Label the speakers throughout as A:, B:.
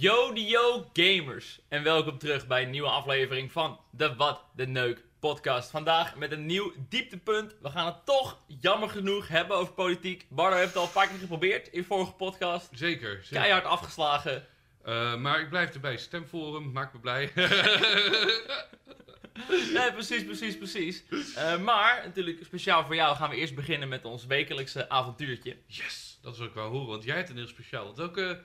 A: Yo, yo gamers. En welkom terug bij een nieuwe aflevering van de Wat de Neuk podcast. Vandaag met een nieuw dieptepunt. We gaan het toch, jammer genoeg, hebben over politiek. Bardo heeft het al een paar keer geprobeerd in vorige podcast.
B: Zeker. zeker.
A: Keihard afgeslagen.
B: Uh, maar ik blijf erbij. Stemforum, maakt me blij.
A: nee, precies, precies, precies. Uh, maar, natuurlijk speciaal voor jou gaan we eerst beginnen met ons wekelijkse avontuurtje.
B: Yes, dat wil ik wel horen, want jij hebt een heel speciaal. Welke...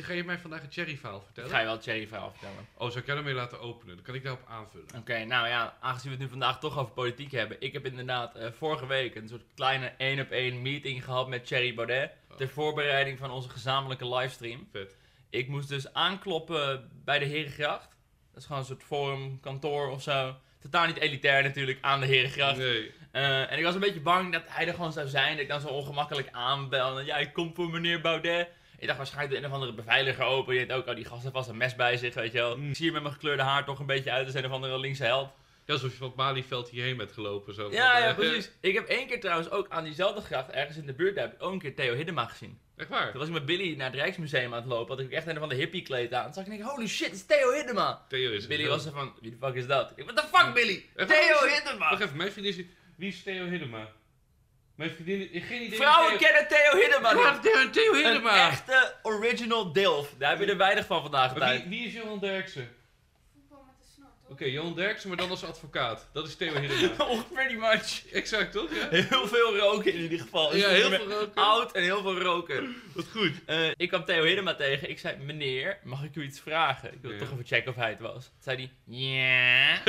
B: Ga je mij vandaag een cherry verhaal vertellen?
A: Ga je wel een cherry verhaal vertellen.
B: Oh, zou ik jou daarmee laten openen? Dan kan ik daarop aanvullen.
A: Oké, nou ja, aangezien we het nu vandaag toch over politiek hebben. Ik heb inderdaad uh, vorige week een soort kleine één op één meeting gehad met Thierry Baudet. Oh. Ter voorbereiding van onze gezamenlijke livestream.
B: Vet.
A: Ik moest dus aankloppen bij de Herengracht. Dat is gewoon een soort forum, kantoor of zo. Totaal niet elitair natuurlijk, aan de Herengracht.
B: Nee.
A: Uh, en ik was een beetje bang dat hij er gewoon zou zijn. Dat ik dan zo ongemakkelijk aanbel. En ja, ik kom voor meneer Baudet. Ik dacht waarschijnlijk de een of andere beveiliger open. Je weet ook, oh, die gast heeft vast een mes bij zich, weet je wel. Mm. Ik zie hier met mijn gekleurde haar toch een beetje uit als een of andere linkse held.
B: Ja, alsof je van het Malieveld hierheen bent gelopen. Zo.
A: Ja, ja, precies. Ik heb één keer trouwens ook aan diezelfde gracht, ergens in de buurt, daar heb ik ook een keer Theo Hiddema gezien.
B: Echt waar?
A: Toen was ik met Billy naar het Rijksmuseum aan het lopen. Had ik echt een van de hippie kleed aan. Toen zag ik denk, holy shit, het is Theo Hiddema.
B: Theo is
A: Billy was er van, wie de fuck is dat? Ik, what the fuck Billy? Theo Hiddema.
B: Wacht even, mijn vriendin is, wie is Theo Hiddema? Mijn vriendin, geen idee.
A: Vrouwen kennen Theo Hiddema
B: niet. Theo, Theo Hiddema.
A: Een echte original Dilf. Daar heb je er weinig van vandaag.
B: Wie, wie is Johan Derksen? Oké, okay, Johan Derksen, maar dan als advocaat. Dat is Theo Hiddema.
A: oh, pretty much.
B: Exact, toch? Ja?
A: Heel veel roken in ieder geval.
B: Ja, heel veel roken.
A: Oud en heel veel roken.
B: Wat goed.
A: Uh, ik kwam Theo Hiddema tegen. Ik zei, meneer, mag ik u iets vragen? Ik wil ja. toch even checken of hij het was. Toen zei hij, ja.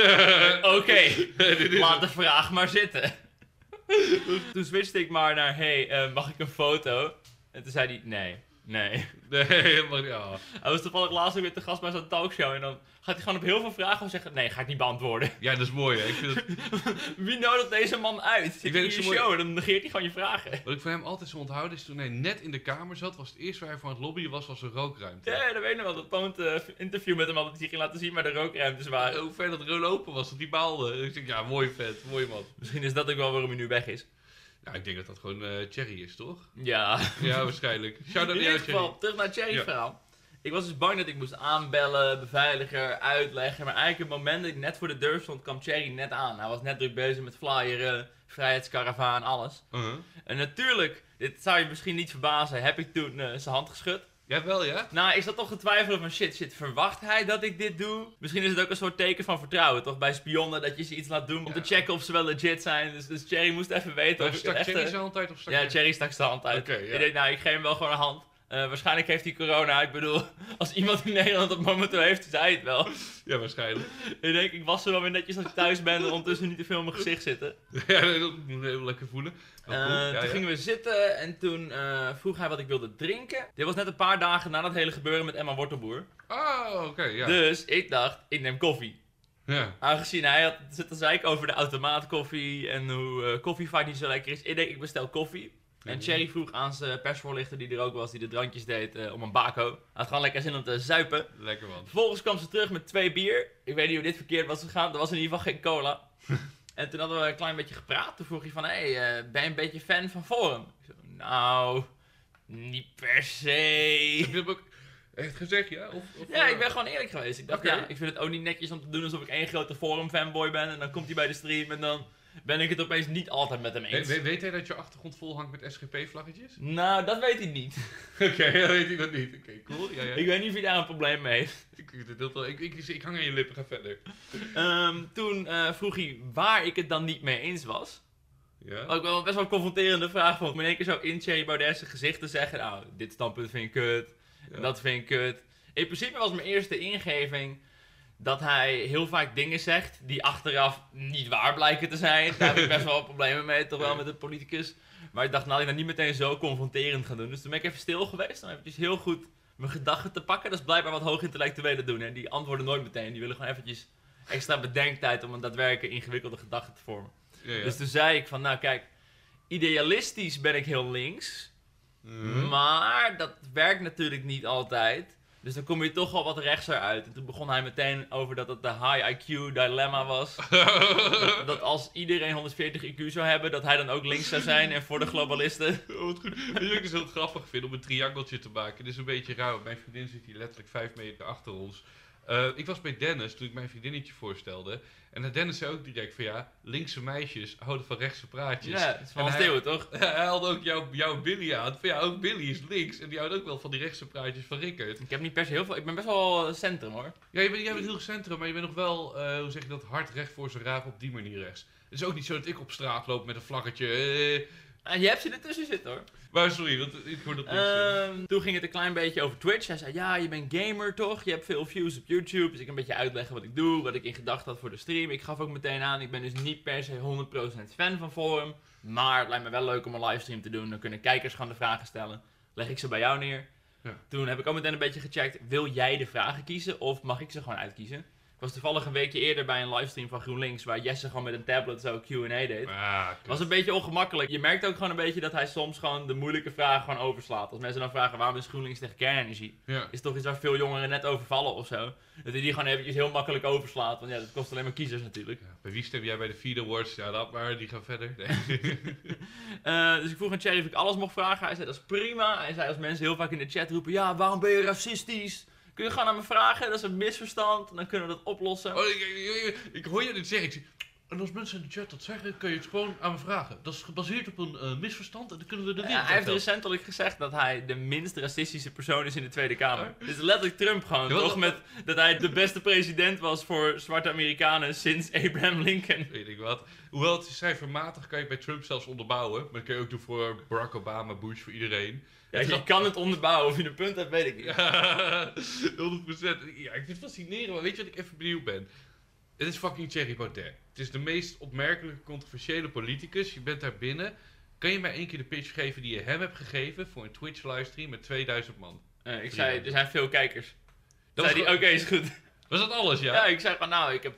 A: Oké, laat de vraag maar zitten. toen switchte ik maar naar, hey, uh, mag ik een foto? En toen zei hij, nee, nee.
B: Nee, helemaal niet. Oh.
A: Hij was toevallig laatst ook weer te gast bij zo'n talkshow. En dan gaat hij gewoon op heel veel vragen zeggen, nee, ga ik niet beantwoorden.
B: Ja, dat is mooi. Hè? Ik vind het...
A: Wie nodigt deze man uit? Zit ik weet in je show en dan negeert hij gewoon je vragen.
B: Wat ik van hem altijd zo onthouden is toen hij net in de kamer zat, was het eerste waar hij van het lobbyen was, was een rookruimte.
A: Ja, dat weet ik nog wel. Dat Poont uh, interview met hem altijd die ging laten zien waar de rookruimtes waren.
B: hoe ver dat rol open was, dat die baalde. Ik denk, ja, mooi vet, mooi man.
A: Misschien is dat ook wel waarom hij nu weg is.
B: Ja, ik denk dat dat gewoon uh, Cherry is, toch?
A: Ja.
B: Ja, waarschijnlijk. Shout out
A: in ieder geval, terug naar Cherry verhaal. Ik was dus bang dat ik moest aanbellen, beveiliger, uitleggen. Maar eigenlijk het moment dat ik net voor de deur stond, kwam Cherry net aan. Hij was net druk bezig met flyeren, vrijheidskaravaan, alles.
B: Uh -huh.
A: En natuurlijk, dit zou je misschien niet verbazen, heb ik toen uh, zijn hand geschud.
B: Ja, wel ja?
A: Nou, is dat toch getwijfeld van shit, shit, verwacht hij dat ik dit doe? Misschien is het ook een soort teken van vertrouwen, toch? Bij spionnen, dat je ze iets laat doen om te checken of ze wel legit zijn. Dus, dus Cherry moest even weten
B: of stak Cherry zijn hand uit of stak
A: Ja, Cherry stak zijn hand uit.
B: Okay, ja.
A: Ik denk, nou, ik geef hem wel gewoon een hand. Uh, waarschijnlijk heeft hij corona. Ik bedoel, als iemand in Nederland dat momenteel heeft, zei het wel.
B: Ja, waarschijnlijk.
A: ik denk, ik was er wel weer netjes als ik thuis ben en ondertussen niet te veel in mijn gezicht zitten.
B: Ja, dat moet ik heel lekker voelen.
A: Uh, ja, toen ja. gingen we zitten en toen uh, vroeg hij wat ik wilde drinken. Dit was net een paar dagen na dat hele gebeuren met Emma Wortelboer.
B: Oh, oké, okay, ja.
A: Dus ik dacht, ik neem koffie.
B: Ja.
A: Aangezien hij had zitten zeiken over de automaatkoffie en hoe koffievaart niet zo lekker is. Ik denk, ik bestel koffie. En Cherry vroeg aan zijn persvoorlichter die er ook was, die de drankjes deed, uh, om een bako. Hij had gewoon lekker zin om te zuipen.
B: Lekker man.
A: Vervolgens kwam ze terug met twee bier. Ik weet niet hoe dit verkeerd was gegaan. Er was in ieder geval geen cola. en toen hadden we een klein beetje gepraat. Toen vroeg hij van, hé, hey, uh, ben je een beetje fan van Forum? Ik zo, nou, niet per se.
B: Heb je hem ook echt gezegd, ja? Of, of,
A: ja, ik ben gewoon eerlijk geweest. Ik dacht, okay. ja, ik vind het ook niet netjes om te doen alsof ik één grote Forum fanboy ben. En dan komt hij bij de stream en dan ben ik het opeens niet altijd met hem eens.
B: We, weet hij dat je achtergrond vol hangt met SGP-vlaggetjes?
A: Nou, dat weet hij niet.
B: Oké, okay, dat weet hij dat niet. Oké, okay, cool. Ja, ja.
A: Ik weet niet of hij daar een probleem mee heeft.
B: Ik, ik, ik, ik, hang aan je lippen, ga verder.
A: Um, toen uh, vroeg hij waar ik het dan niet mee eens was.
B: Ja.
A: Ik wel best wel een confronterende vraag vond. Om in één keer zo in Thierry gezicht te zeggen... Nou, dit standpunt vind ik kut. Ja. En dat vind ik kut. In principe was mijn eerste ingeving dat hij heel vaak dingen zegt die achteraf niet waar blijken te zijn. Daar heb ik best wel problemen mee, toch wel met een politicus. Maar ik dacht, nou, ik dan niet meteen zo confronterend gaan doen. Dus toen ben ik even stil geweest. Heb ik heel goed mijn gedachten te pakken. Dat is blijkbaar wat hoogintellectuelen doen. Hè. Die antwoorden nooit meteen. Die willen gewoon eventjes extra bedenktijd om een daadwerkelijk ingewikkelde gedachte te vormen.
B: Ja, ja.
A: Dus toen zei ik van, nou kijk, idealistisch ben ik heel links.
B: Mhm.
A: Maar dat werkt natuurlijk niet altijd. Dus dan kom je toch al wat rechtser uit. En toen begon hij meteen over dat het de high IQ dilemma was. dat, dat als iedereen 140 IQ zou hebben, dat hij dan ook links zou zijn en voor de globalisten.
B: Oh, wat goed. Weet je wat ik dus heel grappig vind om een triangeltje te maken? Dit is een beetje raar, want mijn vriendin zit hier letterlijk vijf meter achter ons. Eh, ik was bij Dennis toen ik mijn vriendinnetje voorstelde. En Dennis zei ook direct van ja, linkse meisjes houden van rechtse praatjes.
A: Ja, het is van Steeuwen, toch?
B: Hij haalde ook jouw jouw Billy aan. Van ja, ook Billy is links. En die houdt ook wel van die rechtse praatjes van Rickert.
A: Ik heb niet per se heel veel... Ik ben best wel centrum, hoor.
B: Ja, je bent, jij bent heel centrum, maar je bent nog wel, eh, hoe zeg je dat, hard recht voor zijn raap op die manier rechts. Het is ook niet zo dat ik op straat loop met een vlaggetje. eh,
A: je hebt ze ertussen zitten, hoor.
B: maar sorry, want ik hoor dat niet.
A: Ehm, toen ging het een klein beetje over Twitch. Hij zei, ja, je bent gamer toch? Je hebt veel views op YouTube. Dus ik een beetje uitleggen wat ik doe, wat ik in gedachten had voor de stream. Ik gaf ook meteen aan, ik ben dus niet per se 100% fan van Forum. Maar het lijkt me wel leuk om een livestream te doen. Dan kunnen kijkers gewoon de vragen stellen. Leg ik ze bij jou neer.
B: Ja.
A: Toen heb ik ook meteen een beetje gecheckt, wil jij de vragen kiezen of mag ik ze gewoon uitkiezen? Ik was toevallig een weekje eerder bij een livestream van GroenLinks, waar Jesse gewoon met een tablet zo Q&A deed.
B: Ah,
A: Het was een beetje ongemakkelijk. Je merkt ook gewoon een beetje dat hij soms gewoon de moeilijke vragen gewoon overslaat. Als mensen dan vragen waarom is GroenLinks tegen kernenergie?
B: ja.
A: Is toch iets waar veel jongeren net over vallen of zo. Dat hij die gewoon eventjes heel makkelijk overslaat. Want ja, dat kost alleen maar kiezers natuurlijk.
B: Ja, Bij wie stem jij bij de Feed Awards? Ja, dat maar, die gaan verder. Nee.
A: Eh, dus ik vroeg aan Thierry of ik alles mocht vragen. Hij zei dat is prima. Hij zei als mensen heel vaak in de chat roepen, ja waarom ben je racistisch? Kun je gewoon aan me vragen? Dat is een misverstand. Dan kunnen we dat oplossen.
B: Oh, ik, ik, ik- hoor je dit zeggen. Ik en als mensen in de chat dat zeggen, kun je het gewoon aan me vragen. Dat is gebaseerd op een eh, misverstand en dan kunnen we de
A: Ja,
B: wereld
A: hij heeft recentelijk gezegd dat hij de minst racistische persoon is in de Tweede Kamer. Is letterlijk Trump gewoon,
B: Ja,
A: toch? Met dat hij de beste president was voor zwarte Amerikanen sinds Abraham Lincoln.
B: Weet ik wat. Hoewel het is cijfermatig kan je bij Trump zelfs onderbouwen. Maar dat kun je ook doen voor Barack Obama, Bush, voor iedereen.
A: Ja, je kan het onderbouwen, of je een punt hebt, weet ik niet.
B: Ja, 100%. Ja, ik vind het fascinerend, maar weet je wat ik even benieuwd ben? Het is fucking Thierry Baudet. Het is de meest opmerkelijke, controversiële politicus. Je bent daar binnen. Kan je mij één keer de pitch geven die je hem hebt gegeven voor een Twitch-livestream met 2000 man?
A: Eh, ik zei, er zijn veel kijkers.
B: Dat
A: zei hij, oké, is goed.
B: Was dat alles, ja?
A: Ja, ik zei van, nou, ik heb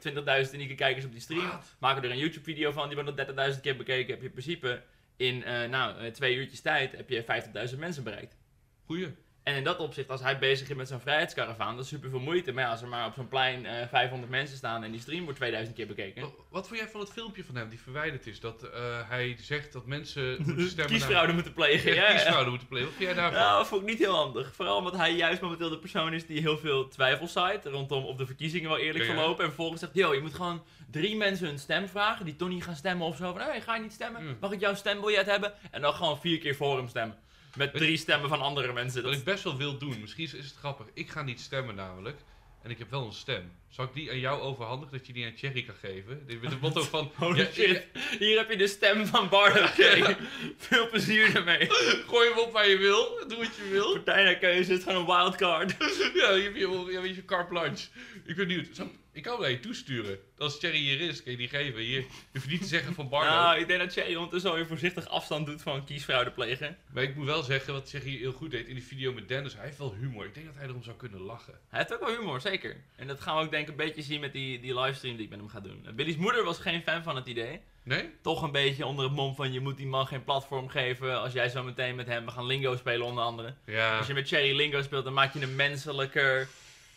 A: 20.000 unieke kijkers op die stream. Maken er een YouTube-video van, die wordt nog 30.000 keer bekeken. Heb je in principe in, eh, nou, eh, twee uurtjes tijd, heb je 50.000 mensen bereikt.
B: Goeie.
A: En in dat opzicht, als hij bezig is met zo'n vrijheidskaravaan, dat is super veel moeite. Maar ja, als er maar op zo'n plein eh 500 mensen staan en die stream wordt 2000 keer bekeken.
B: Wa- Wat vond jij van het filmpje van hem die verwijderd is? Dat eh, hij zegt dat mensen moeten stemmen
A: Kiesfraude moeten plegen. Ja, ja.
B: kiesfraude moeten plegen. Wat vind jij daarvan?
A: Nou, dat vond ik niet heel handig. Vooral omdat hij juist momenteel de persoon is die heel veel twijfels zaait rondom of de verkiezingen wel eerlijk
B: Ja, ja.
A: verlopen. En vervolgens zegt, yo, je moet gewoon drie mensen hun stem vragen die toch niet gaan stemmen of zo. Van, hey, ga je niet stemmen?
B: Mm.
A: Mag ik jouw stembiljet hebben? En dan gewoon vier keer voor hem stemmen. Met drie stemmen van andere mensen.
B: Wat
A: Dat
B: ik best wel wil doen, misschien is is het grappig. Ik ga niet stemmen namelijk. En ik heb wel een stem. Zal ik die aan jou overhandigen, dat je die aan Thierry kan geven? Met het motto van...
A: Holy
B: ja,
A: shit. Hier heb je de stem van Bardo. Veel plezier ermee.
B: Gooi hem op waar je wil. Doe wat je wil.
A: Partij naar keuze is gewoon een wildcard.
B: Ja, je hebt je, ja, weet je, carte blanche. Ik ben benieuwd. Ik kan hem naar je toesturen. Als Thierry hier is, kan je die geven. Hier, je hoeft niet te zeggen van Bardo.
A: Nou, ik denk dat Thierry ondertussen alweer voorzichtig afstand doet van kiesfraude plegen.
B: Maar ik moet wel zeggen, wat Thierry heel goed deed in die video met Dennis. Hij heeft wel humor. Ik denk dat hij erom zou kunnen lachen.
A: Hij heeft ook wel humor, zeker. En dat gaan we ook denk een beetje zien met die, die livestream die ik met hem ga doen. Billy's moeder was geen fan van het idee.
B: Nee?
A: Toch een beetje onder het mom van je moet die man geen platform geven. Als jij zo meteen met hem, we gaan Lingo spelen onder andere.
B: Ja.
A: Als je met Cherry Lingo speelt, dan maak je hem menselijker.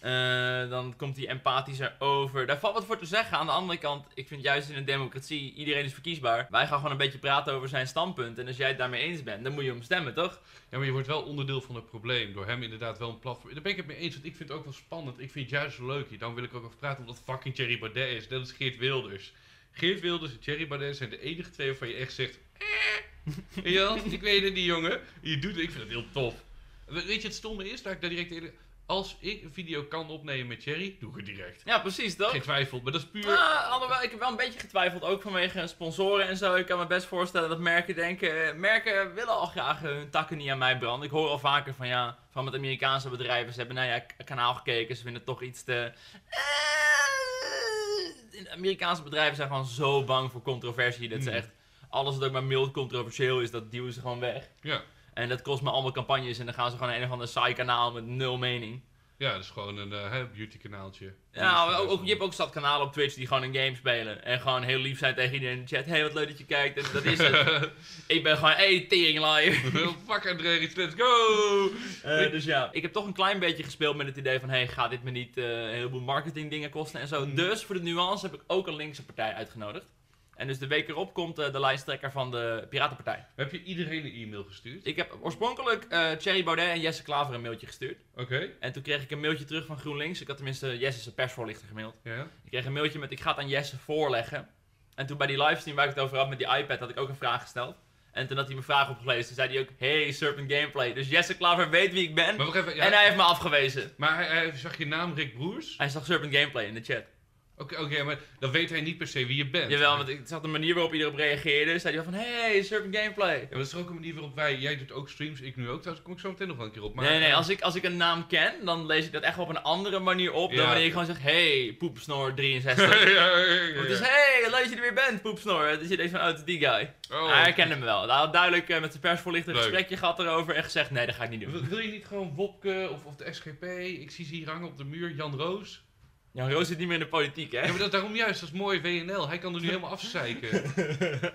A: Eh, dan komt hij empathischer over. Daar valt wat voor te zeggen. Aan de andere kant, ik vind juist in een democratie, iedereen is verkiesbaar. Wij gaan gewoon een beetje praten over zijn standpunt. En als jij het daarmee eens bent, dan moet je hem stemmen, toch?
B: Ja, maar je wordt wel onderdeel van het probleem. Door hem inderdaad wel een platform. Daar ben ik het mee eens, want ik vind het ook wel spannend. Ik vind het juist leuk hier. Dan wil ik ook over praten omdat fucking Thierry Baudet is. Dat is Geert Wilders. Geert Wilders en Thierry Baudet zijn de enige twee waarvan je echt zegt... Eh, ik weet het niet, jongen. Je doet het, ik vind het heel tof. We- Weet je, het stomme is, daar ik daar direct... Als ik een video kan opnemen met Thierry, doe ik het direct.
A: Ja, precies, toch?
B: Geen twijfel, maar dat is puur...
A: Ah, alhoewel, ik heb wel een beetje getwijfeld, ook vanwege sponsoren en zo. Ik kan me best voorstellen dat merken denken... eh, Merken willen al graag hun takken niet aan mij branden. Ik hoor al vaker van ja, van met Amerikaanse bedrijven. Ze hebben naar ja, kanaal gekeken, ze vinden het toch iets te... Eh, Amerikaanse bedrijven zijn gewoon zo bang voor controversie. Dat ze
B: Hmm.
A: echt, alles wat ook maar mild controversieel is, dat duwen ze gewoon weg.
B: Ja.
A: En dat kost me allemaal campagnes en dan gaan ze gewoon naar een of ander saai kanaal met nul mening.
B: Ja, dat is gewoon een eh, beauty kanaaltje.
A: Ja, ook, ook- je hebt ook zat kanalen op Twitch die gewoon een game spelen. En gewoon heel lief zijn tegen iedereen in de chat. Hey, wat leuk dat je kijkt. En dat is het. ik ben gewoon, hey, teringlier.
B: Fuck Andreas, let's go!
A: Eh, dus ja, ik heb toch een klein beetje gespeeld met het idee van... Hey, gaat dit me niet eh, een heleboel marketing dingen kosten en zo.
B: Mhm.
A: Dus voor de nuance heb ik ook een linkse partij uitgenodigd. En dus de week erop komt eh, de lijsttrekker van de Piratenpartij.
B: Heb je iedereen een e-mail gestuurd?
A: Ik heb oorspronkelijk eh Thierry Baudet en Jesse Klaver een mailtje gestuurd.
B: Oké,
A: En toen kreeg ik een mailtje terug van GroenLinks. Ik had tenminste Jesse's persvoorlichter gemaild.
B: ja.
A: Ik kreeg een mailtje met ik ga het aan Jesse voorleggen. En toen bij die livestream waar ik het over had met die iPad had ik ook een vraag gesteld. En toen had hij mijn vraag opgelezen. Toen zei hij ook, hey Serpent Gameplay. Dus Jesse Klaver weet wie ik ben.
B: Maar wacht even, ja,
A: En hij heeft me afgewezen.
B: maar hij, hij zag je naam Rick Broers?
A: Hij zag Serpent Gameplay in de chat.
B: Oké, oké, maar dan weet hij niet per se wie je bent.
A: Jawel, want ik zag de manier waarop erop reageerde. Zei hij van, hey Serpent Gameplay.
B: Ja, maar dat is er ook een manier waarop wij, jij doet ook streams, ik nu ook, trouwens kom ik zo meteen nog wel een keer op. Maar,
A: nee, nee,
B: eh,
A: als ik, als ik een naam ken, dan lees ik dat echt op een andere manier op. Dan wanneer je gewoon zegt, hey Poepsnor 63.
B: ja, ja, ja, ja.
A: Of dus, hey, leuk dat je er weer bent, Poepsnor. Dus je denkt van, oh, het is die guy.
B: Oh.
A: Hij herkende me wel. Hij had duidelijk eh, met zijn persvoorlichter een gesprekje gehad erover en gezegd, nee, dat ga ik niet doen.
B: Wil, wil je niet gewoon Wopke of, of de SGP? Ik zie ze hier hangen op de muur, Jan Roos.
A: Jan Roos zit niet meer in de politiek, hè?
B: Ja, maar dat, daarom juist, dat is mooi WNL. Hij kan er nu helemaal afzeiken.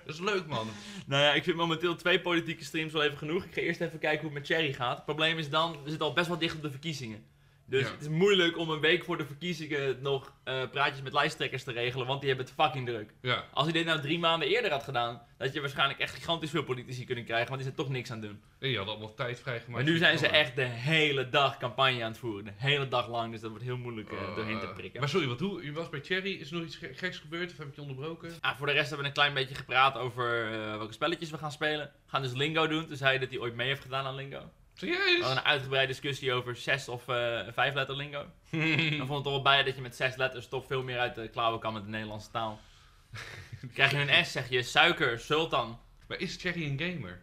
B: dat is leuk, man.
A: Nou ja, ik vind momenteel twee politieke streams wel even genoeg. Ik ga eerst even kijken hoe het met Cherry gaat. Het probleem is dan, we zitten al best wel dicht op de verkiezingen. Dus
B: Ja.
A: het is moeilijk om een week voor de verkiezingen nog eh, praatjes met lijsttrekkers te regelen, want die hebben het fucking druk.
B: Ja.
A: Als hij dit nou drie maanden eerder had gedaan, had je waarschijnlijk echt gigantisch veel politici kunnen krijgen, want die zijn toch niks aan het doen.
B: Nee, je had allemaal tijd vrijgemaakt.
A: Maar nu zijn ze echt de hele dag campagne aan het voeren. De hele dag lang, dus dat wordt heel moeilijk eh, doorheen te
B: Eh,
A: prikken.
B: Maar sorry, wat hoe, je was bij Cherry, is er nog iets ge- geks gebeurd of heb ik je onderbroken?
A: Ah, voor de rest hebben we een klein beetje gepraat over welke spelletjes we gaan spelen. We gaan dus Lingo doen. Toen zei hij dat hij ooit mee heeft gedaan aan Lingo. We
B: Serieus?
A: hadden een uitgebreide discussie over zes of eh vijf letter Lingo. Dan vond het er wel bij dat je met zes letters toch veel meer uit de klauwen kan met de Nederlandse taal. Krijg je een S, zeg je suiker, sultan.
B: maar is Cherry een gamer?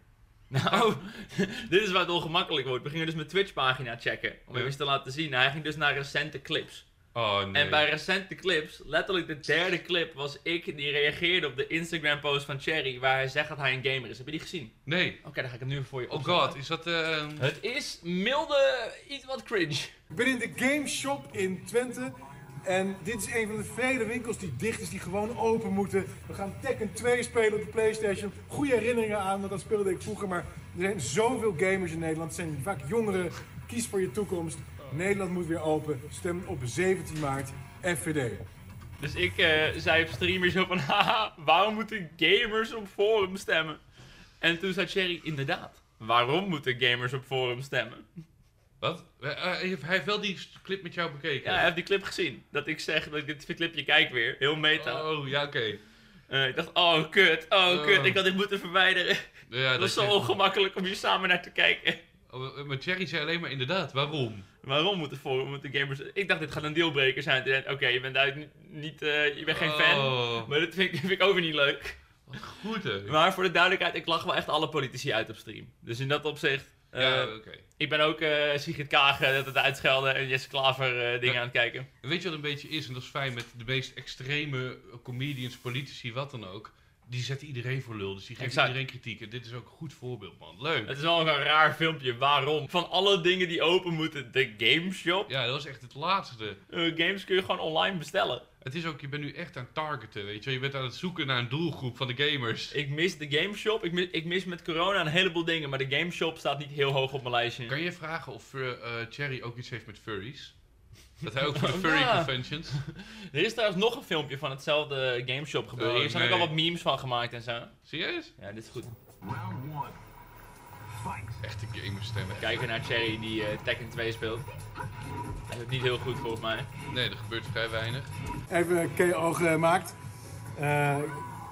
A: Nou, dit is waar het ongemakkelijk wordt. We gingen dus mijn Twitch-pagina checken. Om
B: Ja.
A: even eens te laten zien. Hij ging dus naar recente clips.
B: Oh nee.
A: En bij recente clips, letterlijk de derde clip, was ik die reageerde op de Instagram-post van Cherry. Waar hij zegt dat hij een gamer is. Heb je die gezien?
B: Nee.
A: Oké, dan ga ik hem nu voor je
B: Oh
A: opzoeken.
B: god, is dat... eh,
A: Het is milde, iets wat cringe.
C: Ik ben in de Game Shop in Twente. En dit is een van de vele winkels die dicht is, die gewoon open moeten. We gaan Tekken 2 spelen op de Playstation. Goede herinneringen aan, want dat speelde ik vroeger. Maar er zijn zoveel gamers in Nederland. Het zijn vaak jongeren. Kies voor je toekomst. Nederland moet weer open. Stem op 17 maart. FVD.
A: Dus ik eh, zei op streamer zo van, haha, waarom moeten gamers op forum stemmen? En toen zei Cherry, inderdaad, waarom moeten gamers op forum stemmen?
B: Wat? Eh, eh, hij heeft- hij heeft wel die clip met jou bekeken.
A: Ja, hij heeft die clip gezien. Dat ik zeg, dat ik dit clipje kijk weer, heel meta.
B: Oh, ja, oké.
A: Eh, ik dacht, oh kut, oh
B: Oh.
A: kut, ik had dit moeten verwijderen.
B: Ja,
A: dat was zo
B: je-
A: ongemakkelijk om hier samen naar te kijken.
B: Oh, maar Cherry zei alleen maar inderdaad, waarom?
A: Waarom moeten forum, moeten gamers... Ik dacht, dit gaat een dealbreaker zijn. Oké, je bent niet, eh, je bent geen fan.
B: Oh,
A: Maar dit vind, ik- vind ik ook weer niet leuk.
B: goed hè.
A: Maar voor de duidelijkheid, ik lach wel echt alle politici uit op stream. Dus in dat opzicht... eh,
B: ja, oké.
A: Ik ben ook eh Sigrid Kagen dat het uitschelden en Jesse Klaver eh, dingen
B: Ja.
A: aan het kijken.
B: En Weet je wat een beetje is, en dat is fijn met de meest extreme comedians, politici, wat dan ook. Die zetten iedereen voor lul, dus die
A: Exact.
B: iedereen kritiek. En dit is ook een goed voorbeeld, man. Leuk.
A: Het is wel een raar filmpje. Waarom? Van alle dingen die open moeten, de gameshop.
B: Ja, dat was echt het laatste.
A: Eh, games kun je gewoon online bestellen.
B: Het is ook, je bent nu echt aan het targeten, weet je. Je bent aan het zoeken naar een doelgroep van de gamers.
A: Ik mis de gameshop. Ik mis, ik mis met corona een heleboel dingen, maar de gameshop staat niet heel hoog op mijn lijstje.
B: Kan je vragen of eh eh, Cherry ook iets heeft met furries? Dat hij ook voor de furry
A: ja.
B: conventions.
A: Er is trouwens nog een filmpje van hetzelfde gameshop gebeuren.
B: Oh,
A: Hier zijn ook
B: nee.
A: al wat memes van gemaakt en zo.
B: Serieus?
A: Ja, dit is goed.
B: Echte gamerstemmen.
A: Kijken naar Cherry die eh, Tekken 2 speelt. Hij is ook niet heel goed volgens mij.
B: Nee, er gebeurt vrij weinig.
C: Even KO gemaakt. Eh,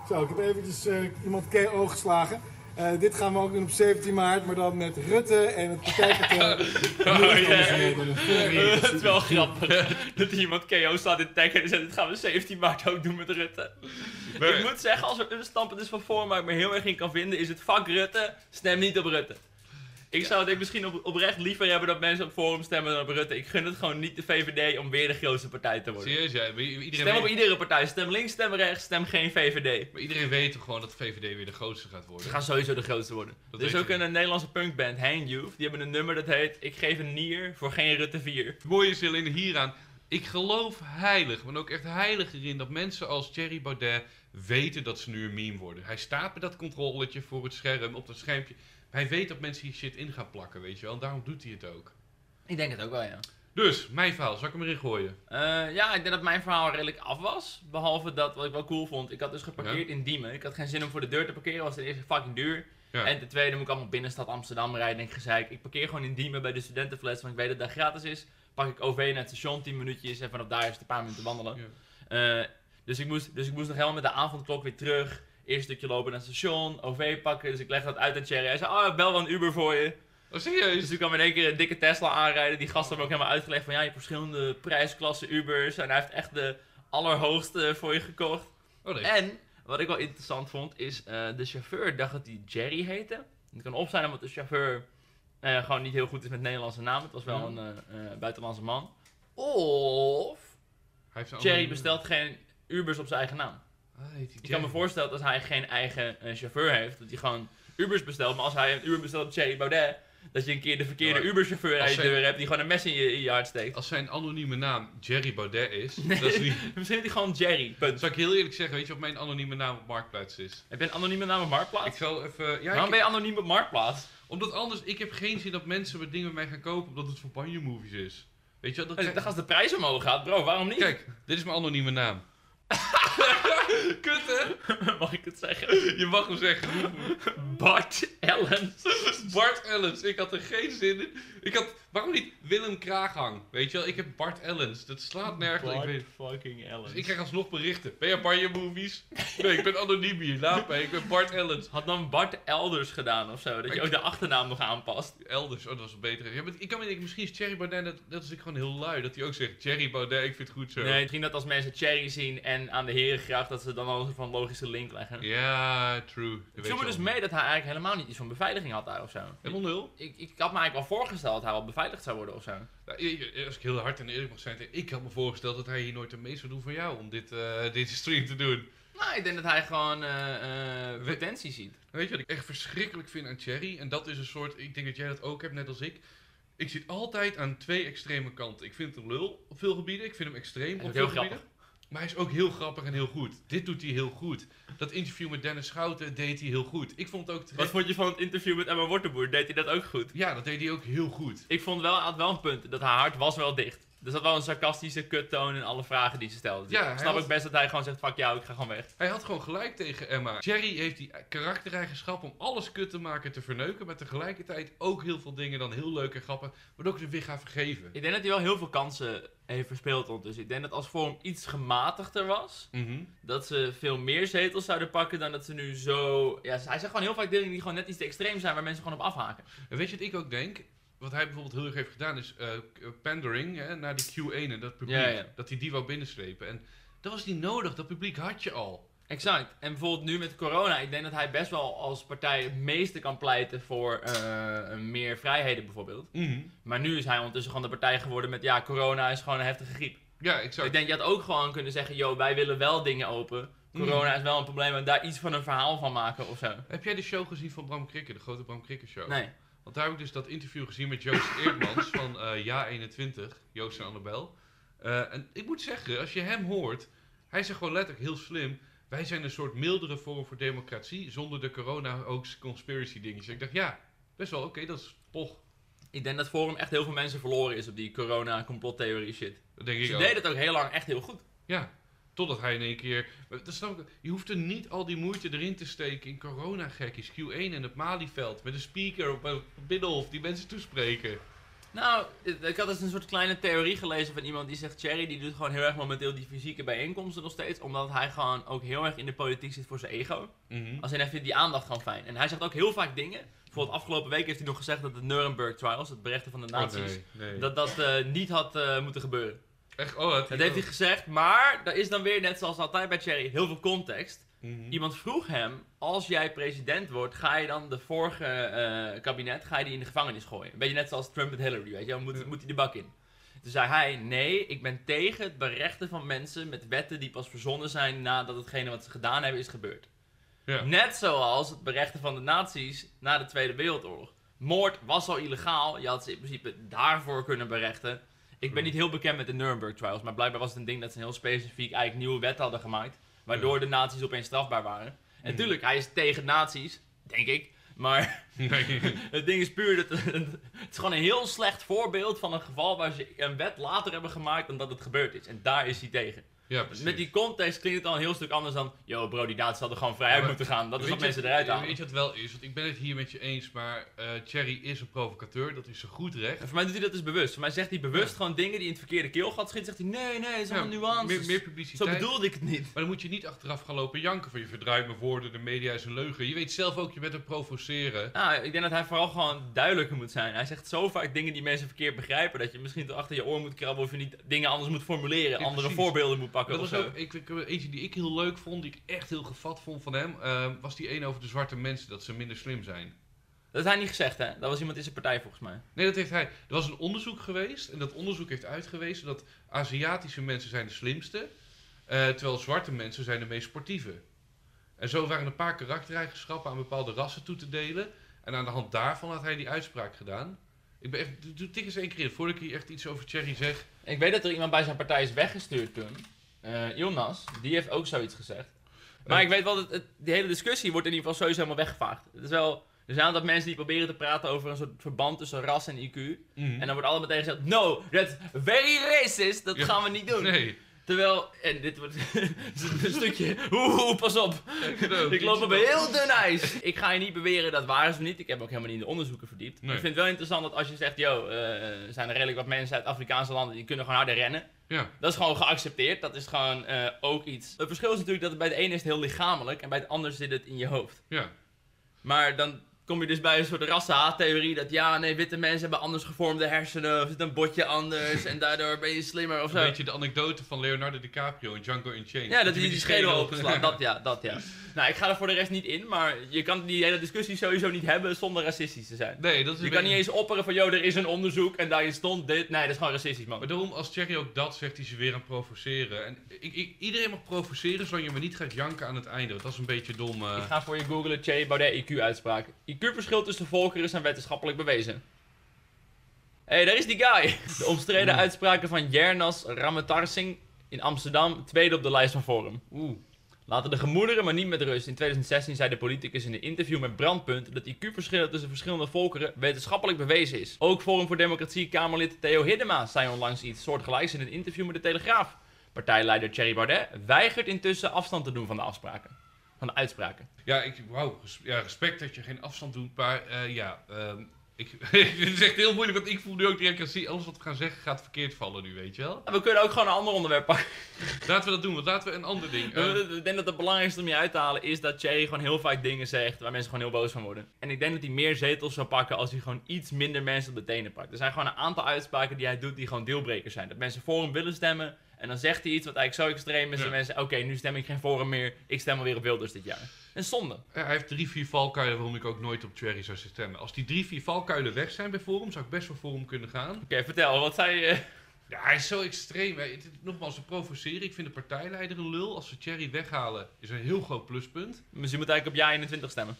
C: zo, ik heb eventjes eh, iemand KO geslagen. Eh, dit gaan we ook doen op 17 maart, maar dan met Rutte en het partijpartij.
A: Oh, ja. Het is wel grappig dat iemand KO staat in Tekken en zegt, dit gaan we 17 maart ook doen met Rutte. Ik moet zeggen, als er een standpunt is van Forum waar ik me heel erg in kan vinden, is het fuck Rutte, stem niet op Rutte. Ik zou het misschien op, oprecht liever hebben dat mensen op Forum stemmen dan op Rutte. Ik gun het gewoon niet de VVD om weer de grootste partij te worden.
B: Serieus, ja. Iedereen,
A: Stem op
B: weet,
A: iedere partij. Stem links, stem rechts, stem geen VVD.
B: maar iedereen weet toch gewoon dat de VVD weer de grootste gaat worden?
A: Ze gaan sowieso de grootste worden.
B: Dat
A: er is ook een, een Nederlandse punkband, Hang Youth. Die hebben een nummer dat heet Ik geef een nier voor geen Rutte 4.
B: Het mooie is alleen hieraan. Ik geloof heilig, maar ook echt heilig erin, dat mensen als Thierry Baudet weten dat ze nu een meme worden. Hij staat met dat controletje voor het scherm, op dat schermpje. Hij weet dat mensen hier shit in gaan plakken, weet je wel. En daarom doet hij het ook.
A: Ik denk het ook wel, ja.
B: Dus, mijn verhaal, zal ik hem erin gooien?
A: Eh, ja, ik denk dat mijn verhaal redelijk af was. Behalve dat, wat ik wel cool vond, ik had dus geparkeerd in Diemen. Ik had geen zin om voor de deur te parkeren, was ten eerste fucking duur.
B: Ja.
A: En ten tweede moet ik allemaal binnenstad Amsterdam rijden. Denk ik, gezeik. Ik parkeer gewoon in Diemen bij de studentenfles, want ik weet dat dat gratis is. Pak ik OV naar het station, 10 minuutjes en vanaf daar is het een paar minuten wandelen.
B: Ja.
A: Eh, dus, ik moest, dus ik moest nog helemaal met de avondklok weer terug. Eerst stukje lopen naar het station, OV pakken. Dus ik leg dat uit aan Thierry. Hij zei, oh, ik bel wel een Uber voor je.
B: Oh, serieus?
A: Dus toen kwam in één keer een dikke Tesla aanrijden. Die gast hebben ook helemaal uitgelegd van ja, je hebt verschillende prijsklassen Ubers. En hij heeft echt de allerhoogste voor je gekocht.
B: Oh nee.
A: En wat ik wel interessant vond, is eh, de chauffeur dacht dat hij Jerry heette. Het kan op zijn omdat de chauffeur eh, gewoon niet heel goed is met Nederlandse namen. Het was wel een eh, buitenlandse man. Of
B: Hij heeft een
A: Jerry bestelt geen Ubers op zijn eigen naam.
B: Ah, heet hij
A: Ik kan me
B: Jerry?
A: voorstellen dat als hij geen eigen eh, chauffeur heeft, dat hij gewoon Ubers bestelt. Maar als hij een Uber bestelt op Thierry Baudet, dat je een keer de verkeerde
B: Ja,
A: Uber-chauffeur aan je deur hebt die gewoon een mes in je, in je hart steekt.
B: Als zijn anonieme naam Jerry Baudet is,
A: Nee,
B: dat is niet...
A: misschien is hij gewoon Jerry. Punt.
B: Zal ik heel eerlijk zeggen, weet je wat mijn anonieme naam op Marktplaats is?
A: Heb je een anonieme naam op
B: Ik
A: Marktplaats?
B: zal even... Ja,
A: Waarom
B: ik-
A: ben je anoniem op Marktplaats?
B: Omdat anders, ik heb geen zin dat mensen met dingen met mij gaan kopen omdat het voor Banjo Movies is. Weet je wel?
A: Eh,
B: Dat
A: Dan als de prijs omhoog gaat, bro, waarom niet?
B: Kijk, dit is mijn anonieme naam. Kut hè?
A: Mag ik het zeggen?
B: Je mag hem zeggen.
A: Bart Ellen.
B: Bart Ellens, ik had er geen zin in. Ik had, waarom niet Willem Kraaghang? Weet je wel, ik heb Bart Ellens. Dat slaat nergens. Ik,
A: Bart
B: weet,
A: fucking Ellen.
B: dus ik krijg alsnog berichten. Ben je Banjo Movies? Nee, ik ben anoniem hier. Laat ik ben Bart Ellens.
A: Had dan Bart Elders gedaan of zo, dat je ook de achternaam nog aanpast.
B: Elders, oh dat was. Ja, maar ik kan me denken, misschien is Thierry Baudet, dat, dat is ik gewoon heel lui. Dat hij ook zegt, Thierry Baudet, ik vind het goed zo.
A: Nee, misschien dat als mensen Cherry zien en aan de heren graag, dat ze dan al een van logische link leggen.
B: Ja, true.
A: Ik viel me dus mee dat hij eigenlijk helemaal niet iets van beveiliging had daar of zo.
B: Helemaal nul.
A: Ik, ik had me eigenlijk wel voorgesteld dat hij wel beveiligd zou worden of zo.
B: Nou, als ik heel hard en eerlijk mag zijn, ik had me voorgesteld dat hij hier nooit een mee zou doen voor jou om dit, eh, deze stream te doen.
A: Nou, ik denk dat hij gewoon potentie ziet.
B: Weet je wat ik echt verschrikkelijk vind aan Thierry? En dat is een soort, ik denk dat jij dat ook hebt, net als ik. Ik zit altijd aan twee extreme kanten. Ik vind hem lul op veel gebieden, ik vind hem extreem op
A: is
B: veel
A: heel
B: gebieden. Maar hij is ook heel grappig en heel goed. Dit doet hij heel goed. Dat interview met Dennis Schouten deed hij heel goed. Ik vond het ook
A: Wat vond je van het interview met Emma Wortenboer? Deed hij dat ook goed?
B: Ja, dat deed hij ook heel goed.
A: Ik vond wel, hij had wel een punt, dat haar hart was wel dicht. Er zat wel een sarcastische kuttoon in alle vragen die ze stelde. Dus
B: Ja,
A: ik snap
B: had-
A: ook best dat hij gewoon zegt, fuck jou, ik ga gewoon weg.
B: Hij had gewoon gelijk tegen Emma. Jerry heeft die karaktereigenschap om alles kut te maken te verneuken. Maar tegelijkertijd ook heel veel dingen dan heel leuk en grappig. Waardoor ik ze weer ga vergeven.
A: Ik denk dat hij wel heel veel kansen heeft verspeeld ondertussen. Ik denk dat als Forum iets gematigder was,
B: Mhm.
A: dat ze veel meer zetels zouden pakken dan dat ze nu zo... Ja, hij zegt gewoon heel vaak dingen die gewoon net iets te extreem zijn, waar mensen gewoon op afhaken.
B: En weet je wat ik ook denk? Wat hij bijvoorbeeld heel erg heeft gedaan is eh, k- pandering hè, naar die Q1 en dat publiek.
A: Ja, ja.
B: Dat hij die wou binnenslepen. En dat was niet nodig. Dat publiek had je al.
A: Exact. En bijvoorbeeld nu met corona, ik denk dat hij best wel als partij het meeste kan pleiten voor eh, meer vrijheden bijvoorbeeld.
B: Mhm.
A: Maar nu is hij ondertussen gewoon de partij geworden met, ja, corona is gewoon een heftige griep.
B: Ja, exact.
A: Ik denk, je had ook gewoon kunnen zeggen, yo, wij willen wel dingen open. Corona
B: Mhm.
A: is wel een probleem en daar iets van een verhaal van maken of zo.
B: Heb jij de show gezien van Bram Krikke, de grote Bram Krikke show?
A: Nee.
B: Want daar heb ik dus dat interview gezien met Joost Eerdmans van eh Ja 21, Joost en Annabel. Eh, en ik moet zeggen, als je hem hoort, hij zegt gewoon letterlijk heel slim. Wij zijn een soort mildere vorm voor democratie, zonder de corona-hoax conspiracy dingetjes. Ik dacht, ja, best wel oké, dat is toch.
A: Ik denk dat Forum echt heel veel mensen verloren is op die corona complottheorie shit.
B: Dat denk ik
A: Ze
B: ook.
A: deden het ook heel lang echt heel goed.
B: Ja, totdat hij in één keer... Dat snap ik, je hoeft er niet al die moeite erin te steken in corona-gekkies. Q1 en het Malieveld, met een speaker op een binnenhof die mensen toespreken.
A: Nou, ik had dus een soort kleine theorie gelezen van iemand die zegt... Thierry die doet gewoon heel erg momenteel die fysieke bijeenkomsten nog steeds. Omdat hij gewoon ook heel erg in de politiek zit voor zijn ego.
B: Mhm.
A: Als hij vindt die aandacht gewoon fijn. En hij zegt ook heel vaak dingen. Bijvoorbeeld afgelopen week heeft hij nog gezegd dat de Nuremberg Trials, het berechten van de nazi's...
B: Oh, nee, nee.
A: Dat dat eh, niet had eh, moeten gebeuren.
B: Echt, oh, dat,
A: Dat heeft hij gezegd, maar er is dan weer, net zoals altijd bij Cherry, heel veel context.
B: Mhm.
A: Iemand vroeg hem, als jij president wordt, ga je dan de vorige eh, kabinet, ga je die in de gevangenis gooien? Een beetje net zoals Trump met Hillary, weet je wel, moet, moet hij de bak in? Toen zei hij, nee, ik ben tegen het berechten van mensen met wetten die pas verzonnen zijn nadat hetgene wat ze gedaan hebben is gebeurd.
B: Ja.
A: Net zoals het berechten van de nazi's na de Tweede Wereldoorlog. Moord was al illegaal, je had ze in principe daarvoor kunnen berechten. Ik ben niet heel bekend met de Nuremberg Trials, maar blijkbaar was het een ding dat ze een heel specifiek eigenlijk nieuwe wet hadden gemaakt. Waardoor de nazi's opeens strafbaar waren. En natuurlijk, hij is tegen nazi's, denk ik. Maar het ding is puur dat het is gewoon een heel slecht voorbeeld van een geval waar ze een wet later hebben gemaakt dan dat het gebeurd is. En daar is hij tegen.
B: Ja, precies.
A: Met die context klinkt het al een heel stuk anders dan, yo bro, die nazi's hadden gewoon vrij
B: Ja,
A: uit moeten gaan. Dat is wat
B: je-
A: mensen eruit halen.
B: Weet je wat wel is? Want ik ben het hier met je eens, maar eh Cherry is een provocateur, dat is zo goed recht.
A: En voor mij doet hij dat dus bewust. Voor mij zegt hij bewust
B: Ja.
A: gewoon dingen die in het verkeerde keelgat schieten. Zegt hij, nee, nee, het is allemaal
B: Ja,
A: nuances.
B: Meer, meer
A: Zo
B: publiciteit.
A: bedoelde ik het niet.
B: Maar dan moet je niet achteraf gaan lopen janken van je verdraait mijn woorden, de media is een leugen. Je weet zelf ook, je bent hem provoceren.
A: Nou, ik denk dat hij vooral gewoon duidelijker moet zijn. Hij zegt zo vaak dingen die mensen verkeerd begrijpen. Dat je misschien toch achter je oor moet krabben of je niet dingen anders moet formuleren.
B: Ja,
A: andere voorbeelden moet pakken
B: Dat
A: of
B: was
A: zo.
B: ook, ik, ik, eentje die ik heel leuk vond, die ik echt heel gevat vond van hem, eh, was die een over de zwarte mensen, dat ze minder slim zijn.
A: Dat heeft hij niet gezegd, hè? Dat was iemand in zijn partij volgens mij.
B: Nee, dat heeft hij. Er was een onderzoek geweest en dat onderzoek heeft uitgewezen dat Aziatische mensen zijn de slimste, eh, terwijl zwarte mensen zijn de meest sportieve. En zo waren een paar karaktereigenschappen aan bepaalde rassen toe te delen. En aan de hand daarvan had hij die uitspraak gedaan. Ik ben echt, doe- doe tik eens één keer in, voordat ik hier echt iets over Cherry zeg.
A: Ik weet dat er iemand bij zijn partij is weggestuurd toen. Eh Ilnas, die heeft ook zoiets gezegd. Maar
B: Eh.
A: ik weet wel dat het, die hele discussie wordt in ieder geval sowieso helemaal weggevaagd. Het is wel, er zijn dat mensen die proberen te praten over een soort verband tussen ras en IQ. En dan wordt allemaal meteen gezegd, no, that's very racist, dat
B: Ja.
A: gaan we niet doen.
B: Nee.
A: Terwijl, en dit wordt een stukje, oeh, pas op. Ik loop op een heel dun ijs. Ik ga je niet beweren dat waar is of niet. Ik heb ook helemaal niet in de onderzoeken verdiept.
B: Nee.
A: Ik vind het wel interessant dat als je zegt, yo, eh, er zijn er redelijk wat mensen uit Afrikaanse landen die kunnen gewoon harder rennen.
B: Ja.
A: Dat is gewoon geaccepteerd. Dat is gewoon eh, ook iets. Het verschil is natuurlijk dat het bij de ene is het heel lichamelijk en bij het ander zit het in je hoofd.
B: Ja.
A: Maar dan kom je dus bij een soort rassenhaattheorie dat ja, nee, witte mensen hebben anders gevormde hersenen of zit een botje anders en daardoor ben je slimmer of zo.
B: Een beetje de anekdote van Leonardo DiCaprio in Django Unchained.
A: Ja, dat
B: hij
A: hij
B: met
A: die schedel openslaat. Dat ja, dat ja. Nou, ik ga er voor de rest niet in, maar je kan die hele discussie sowieso niet hebben zonder racistisch te zijn.
B: Nee, dat is
A: Je kan niet eens opperen van, joh, er is een onderzoek en daarin stond dit. Nee, dat is gewoon racistisch, man.
B: Maar daarom, als Thierry ook dat zegt, is hij weer aan het provoceren. En ik, ik, iedereen mag provoceren, zolang je maar niet gaat janken aan het einde. Want dat is een beetje dom. eh.
A: Ik ga voor je googlen Che Baudet IQ-uitspraak. IQ-verschil tussen volkeren zijn wetenschappelijk bewezen. Hé, hey, daar is die guy. De omstreden uitspraken van Jernas Rametarsing in Amsterdam, tweede op de lijst van Forum.
B: Oeh.
A: Laten de gemoederen maar niet met rust. In 2016 zei de politicus in een interview met Brandpunt dat IQ-verschillen tussen verschillende volkeren wetenschappelijk bewezen is. Ook Forum voor Democratie Kamerlid Theo Hiddema zei onlangs iets soortgelijks in een interview met de Telegraaf. Partijleider Thierry Baudet weigert intussen afstand te doen van de afspraken. Van de uitspraken.
B: Ja, ik, wauw, res- ja, respect dat je geen afstand doet, maar eh, ja, ehm, ik, het is echt heel moeilijk, want ik voel nu ook direct, als zie, alles wat we gaan zeggen gaat verkeerd vallen nu, weet je wel.
A: We kunnen ook gewoon een ander onderwerp pakken.
B: Laten we dat doen, want laten we een ander ding. ehm,
A: ik denk dat het belangrijkste om je uit te halen is dat Thierry gewoon heel vaak dingen zegt waar mensen gewoon heel boos van worden. En ik denk dat hij meer zetels zou pakken als hij gewoon iets minder mensen op de tenen pakt. Er zijn gewoon een aantal uitspraken die hij doet die gewoon deelbrekers zijn. Dat mensen voor hem willen stemmen en dan zegt hij iets wat eigenlijk zo extreem is
B: Ja.
A: dat mensen oké, nu stem ik geen Forum meer, ik stem alweer op Wilders dit jaar. En zonde.
B: Ja, hij heeft drie, vier valkuilen waarom ik ook nooit op Thierry zou stemmen. Als die drie, vier valkuilen weg zijn bij Forum, zou ik best voor Forum kunnen gaan.
A: Oké, vertel, wat zei je?
B: Ja, hij is zo extreem. hè. Nogmaals, ze provoceren. Ik vind de partijleider een lul. Als ze Thierry weghalen, is een heel groot pluspunt.
A: Dus je moet eigenlijk op ja 21 stemmen.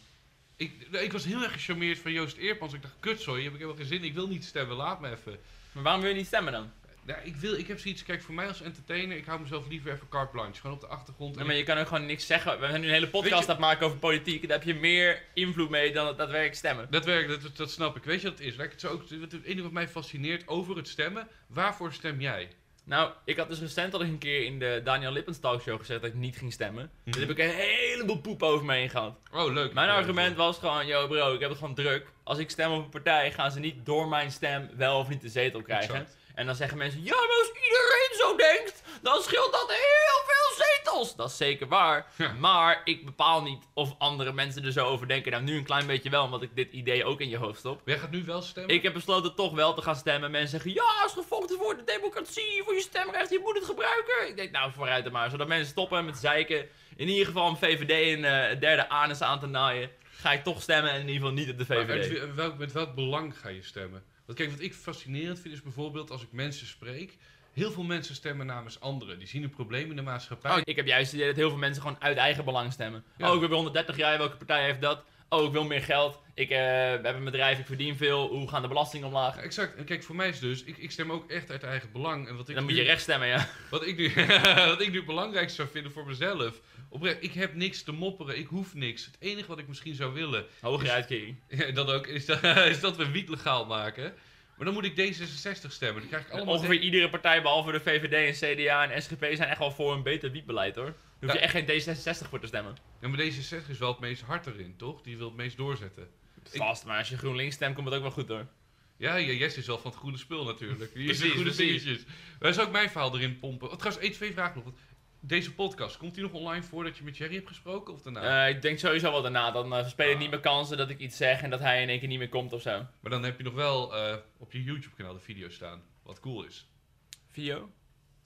B: Ik, ik was heel erg gecharmeerd van Joost Eerpans. Ik dacht, kutzooi, heb ik helemaal geen zin. Ik wil niet stemmen, laat me even.
A: Maar waarom wil je niet stemmen dan?
B: Ja, ik, wil, ik heb zoiets, kijk, voor mij als entertainer, ik hou mezelf liever even carte blanche. Gewoon op de achtergrond.
A: Ja, maar je kan ook gewoon niks zeggen. We zijn nu een hele podcast
B: je-
A: het maken over politiek. Daar heb je meer invloed mee dan het daadwerkelijk stemmen.
B: Dat werkt, dat, dat, dat snap ik. Weet je wat het is? Laat ik het zo ook, het enige wat mij fascineert over het stemmen, waarvoor stem jij?
A: Nou, ik had dus recent al een keer in de Daniel Lippens talkshow gezegd dat ik niet ging stemmen. Dus heb ik een heleboel poep over me heen gehad.
B: Oh, leuk.
A: Mijn
B: Ja,
A: argument was gewoon, yo bro, ik heb het gewoon druk. Als ik stem op een partij, gaan ze niet door mijn stem wel of niet de zetel krijgen.
B: Exact.
A: En dan zeggen mensen, ja, maar als iedereen zo denkt, dan scheelt dat heel veel zetels. Dat is zeker waar.
B: Ja.
A: Maar ik bepaal niet of andere mensen er zo over denken. Nou, nu een klein beetje wel, omdat ik dit idee ook in je hoofd stop.
B: Jij gaat nu wel stemmen?
A: Ik heb besloten toch wel te gaan stemmen. Mensen zeggen, ja, als gevolgd voor de democratie, voor je stemrecht, je moet het gebruiken. Ik denk, nou, vooruit er maar. Zodat mensen stoppen met zeiken. In ieder geval om VVD een eh, derde anus aan te naaien. Ga ik toch stemmen en in ieder geval niet op de VVD.
B: met, welk, met welk belang ga je stemmen? Want kijk, wat ik fascinerend vind is bijvoorbeeld als ik mensen spreek. Heel veel mensen stemmen namens anderen. Die zien een probleem in de maatschappij.
A: Oh, ik heb juist het idee dat heel veel mensen gewoon uit eigen belang stemmen.
B: Ja.
A: Oh, ik ben 130 jaar, welke partij heeft dat? Oh, ik wil meer geld. Ik eh, heb een bedrijf, ik verdien veel. Hoe gaan de belastingen omlaag?
B: Exact. En kijk, voor mij is dus, ik, ik stem ook echt uit eigen belang. En wat ik
A: Dan
B: nu,
A: moet je recht stemmen, ja.
B: Wat ik, nu, wat ik nu het belangrijkste zou vinden voor mezelf. Oprecht, ik heb niks te mopperen, ik hoef niks. Het enige wat ik misschien zou willen,
A: Hogere uitkering.
B: dat ook, is, dat, is dat we wiet legaal maken. Maar dan moet ik D66 stemmen. Dan krijg ik allemaal...
A: Ongeveer iedere partij, behalve de VVD en CDA en SGP, zijn echt wel voor een beter wietbeleid hoor. Hoef je echt geen D66 voor te stemmen.
B: Ja, maar D66 is wel het meest hard erin, toch? Die wil het meest doorzetten.
A: Vast, maar als je GroenLinks stemt, komt het ook wel goed hoor.
B: Ja, ja, Jess is wel van het goede spul natuurlijk. Die is de goede dingetjes. Maar zou ik mijn verhaal erin pompen? Oh, trouwens, één, twee vragen nog. Deze podcast, komt die nog online voordat je met Jerry hebt gesproken of daarna?
A: Eh, ik denk sowieso wel daarna. Dan eh speel ik niet meer kansen dat ik iets zeg en dat hij in één keer niet meer komt of zo.
B: Maar dan heb je nog wel eh, op je YouTube kanaal de video staan. Wat cool is.
A: Video?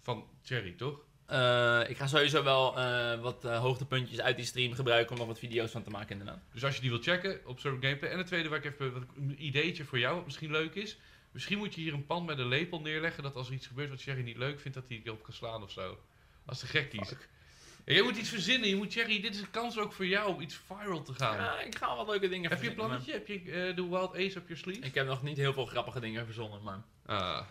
B: Van Jerry, toch?
A: Eh, ik ga sowieso wel eh, wat eh, hoogtepuntjes uit die stream gebruiken om er wat video's van te maken inderdaad.
B: Dus als je die wilt checken op gameplay. En het tweede waar ik even wat, een ideetje voor jou wat misschien leuk is. Misschien moet je hier een pan met een lepel neerleggen. Dat als er iets gebeurt wat Jerry niet leuk vindt, dat hij erop kan slaan of zo. Als de gek kiest. Ja, jij moet iets verzinnen. Je moet Jerry, dit is een kans ook voor jou om iets viral te gaan.
A: Ja, ik ga wat leuke dingen
B: Heb je een plannetje? Heb je de Wild Ace op je sleeve?
A: Ik heb nog niet heel veel grappige dingen verzonnen, maar
B: Ah.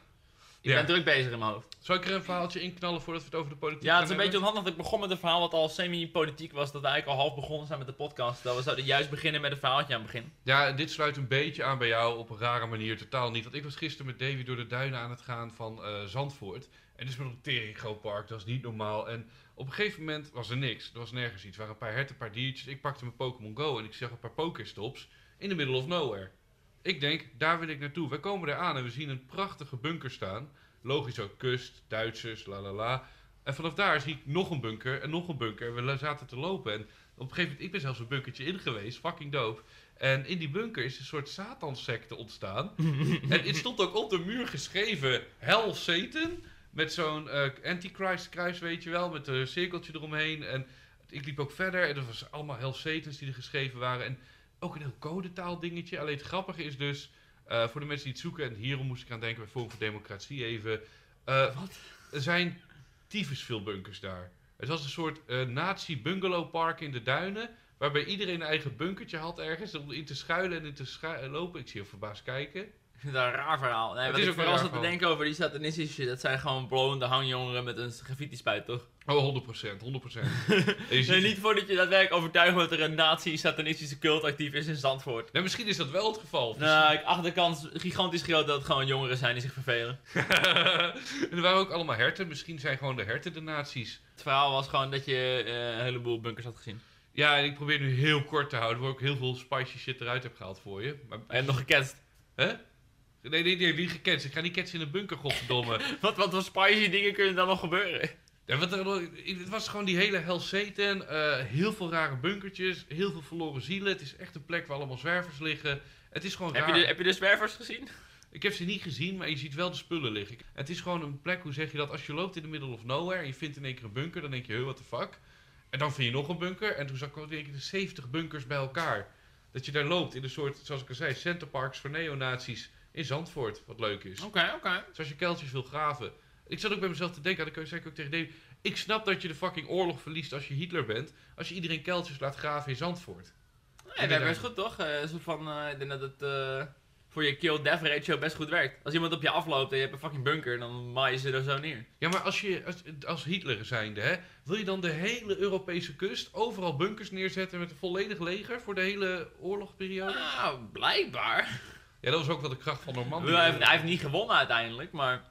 A: Ik ben druk bezig in mijn hoofd.
B: Zal ik er een verhaaltje in knallen voordat we het over de politiek
A: Ja, het is een beetje onhandig dat ik begon met een verhaal wat al semi-politiek was. Dat we eigenlijk al half begonnen zijn met de podcast. Dat we zouden juist beginnen met een verhaaltje aan het begin.
B: Ja, dit sluit een beetje aan bij jou op een rare manier. Totaal niet. Want ik was gisteren met Davy door de duinen aan het gaan van eh, Zandvoort. En het is met een tering groot park. Dat is niet normaal. En op een gegeven moment was er niks. Er was nergens iets. Er waren een paar herten, een paar diertjes. Ik pakte mijn Pokémon Go en ik zag een paar Pokéstops in the middle of nowhere. Ik denk, daar wil ik naartoe. We komen daar aan en we zien een prachtige bunker staan. Logisch ook kust, Duitsers, la la la. En vanaf daar zie ik nog een bunker en nog een bunker. We la- zaten te lopen en op een gegeven moment, ik ben zelfs een bunkertje in geweest, fucking dope. En in die bunker is een soort satansecte ontstaan. en het stond ook op de muur geschreven, Hell Satan. Met zo'n eh, antichrist kruis, weet je wel, met een cirkeltje eromheen. En ik liep ook verder en er was allemaal Hell Satans die er geschreven waren. En ook een heel codetaal dingetje. Alleen het grappige is dus, eh, voor de mensen die het zoeken, en hierom moest ik aan denken bij Forum voor Democratie even. eh,
A: Wat?
B: Er zijn tyfus veel bunkers daar. Het was een soort eh nazi bungalowpark in de duinen. Waarbij iedereen een eigen bunkertje had ergens. Om in te schuilen en in te lopen. Ik zie je verbaasd kijken.
A: Ik vind dat een raar verhaal. Nee,
B: Het
A: wat
B: is
A: ik
B: ook
A: zat te denken over die satanistische shit. Dat zijn gewoon blonde hangjongeren met een graffiti-spuit, toch?
B: Oh, 100%, 100%. En je ziet-
A: Nee, niet voordat je daadwerkelijk overtuigd wordt dat er een nazi-satanistische cult actief is in Zandvoort.
B: Nou, misschien is dat wel het geval.
A: Nou, ik acht de kans gigantisch groot dat het gewoon jongeren zijn die zich vervelen.
B: en er waren ook allemaal herten. Misschien zijn gewoon de herten de nazi's.
A: Het verhaal was gewoon dat je eh, een heleboel bunkers had gezien.
B: Ja, en ik probeer nu heel kort te houden. Waar ik heel veel spicy shit eruit heb gehaald voor je. Maar,
A: En nog geketst.
B: hè? Nee, nee, nee, niet geketst. Ik ga niet ketsen in een bunker, godverdomme.
A: Wat, wat voor spicy dingen kunnen dan nog gebeuren?
B: Ja, wat er, het was gewoon die hele Hell Satan. eh, heel veel rare bunkertjes. Heel veel verloren zielen. Het is echt een plek waar allemaal zwervers liggen. Het is gewoon
A: Heb
B: raar.
A: je, de, heb je de zwervers gezien?
B: Ik heb ze niet gezien, maar je ziet wel de spullen liggen. Het is gewoon een plek, hoe zeg je dat? Als je loopt in the middle of nowhere en je vindt in één keer een bunker, dan denk je, huh, what the fuck? En dan vind je nog een bunker. En toen zag ik ook denk ik de 70 bunkers bij elkaar. Dat je daar loopt in een soort, zoals ik al zei, centerparks voor neonazies in Zandvoort. Wat leuk is.
A: Oké, oké.
B: Dus als je kuiltjes wil graven. Ik zat ook bij mezelf te denken, dat zei ik ook tegen David. Ik snap dat je de fucking oorlog verliest als je Hitler bent. Als je iedereen kuiltjes laat graven in Zandvoort.
A: Nee, dat is best goed toch? Eh, zo van, eh, ik denk dat het eh, voor je kill-death ratio best goed werkt. Als iemand op je afloopt en je hebt een fucking bunker, dan maai je ze er zo neer.
B: Ja, maar als je als, als Hitler zijnde, hè, wil je dan de hele Europese kust overal bunkers neerzetten met een volledig leger voor de hele oorlogsperiode?
A: Nou, blijkbaar.
B: Ja, dat was ook wel de kracht van Normandië.
A: Hij heeft, hij heeft niet gewonnen uiteindelijk, maar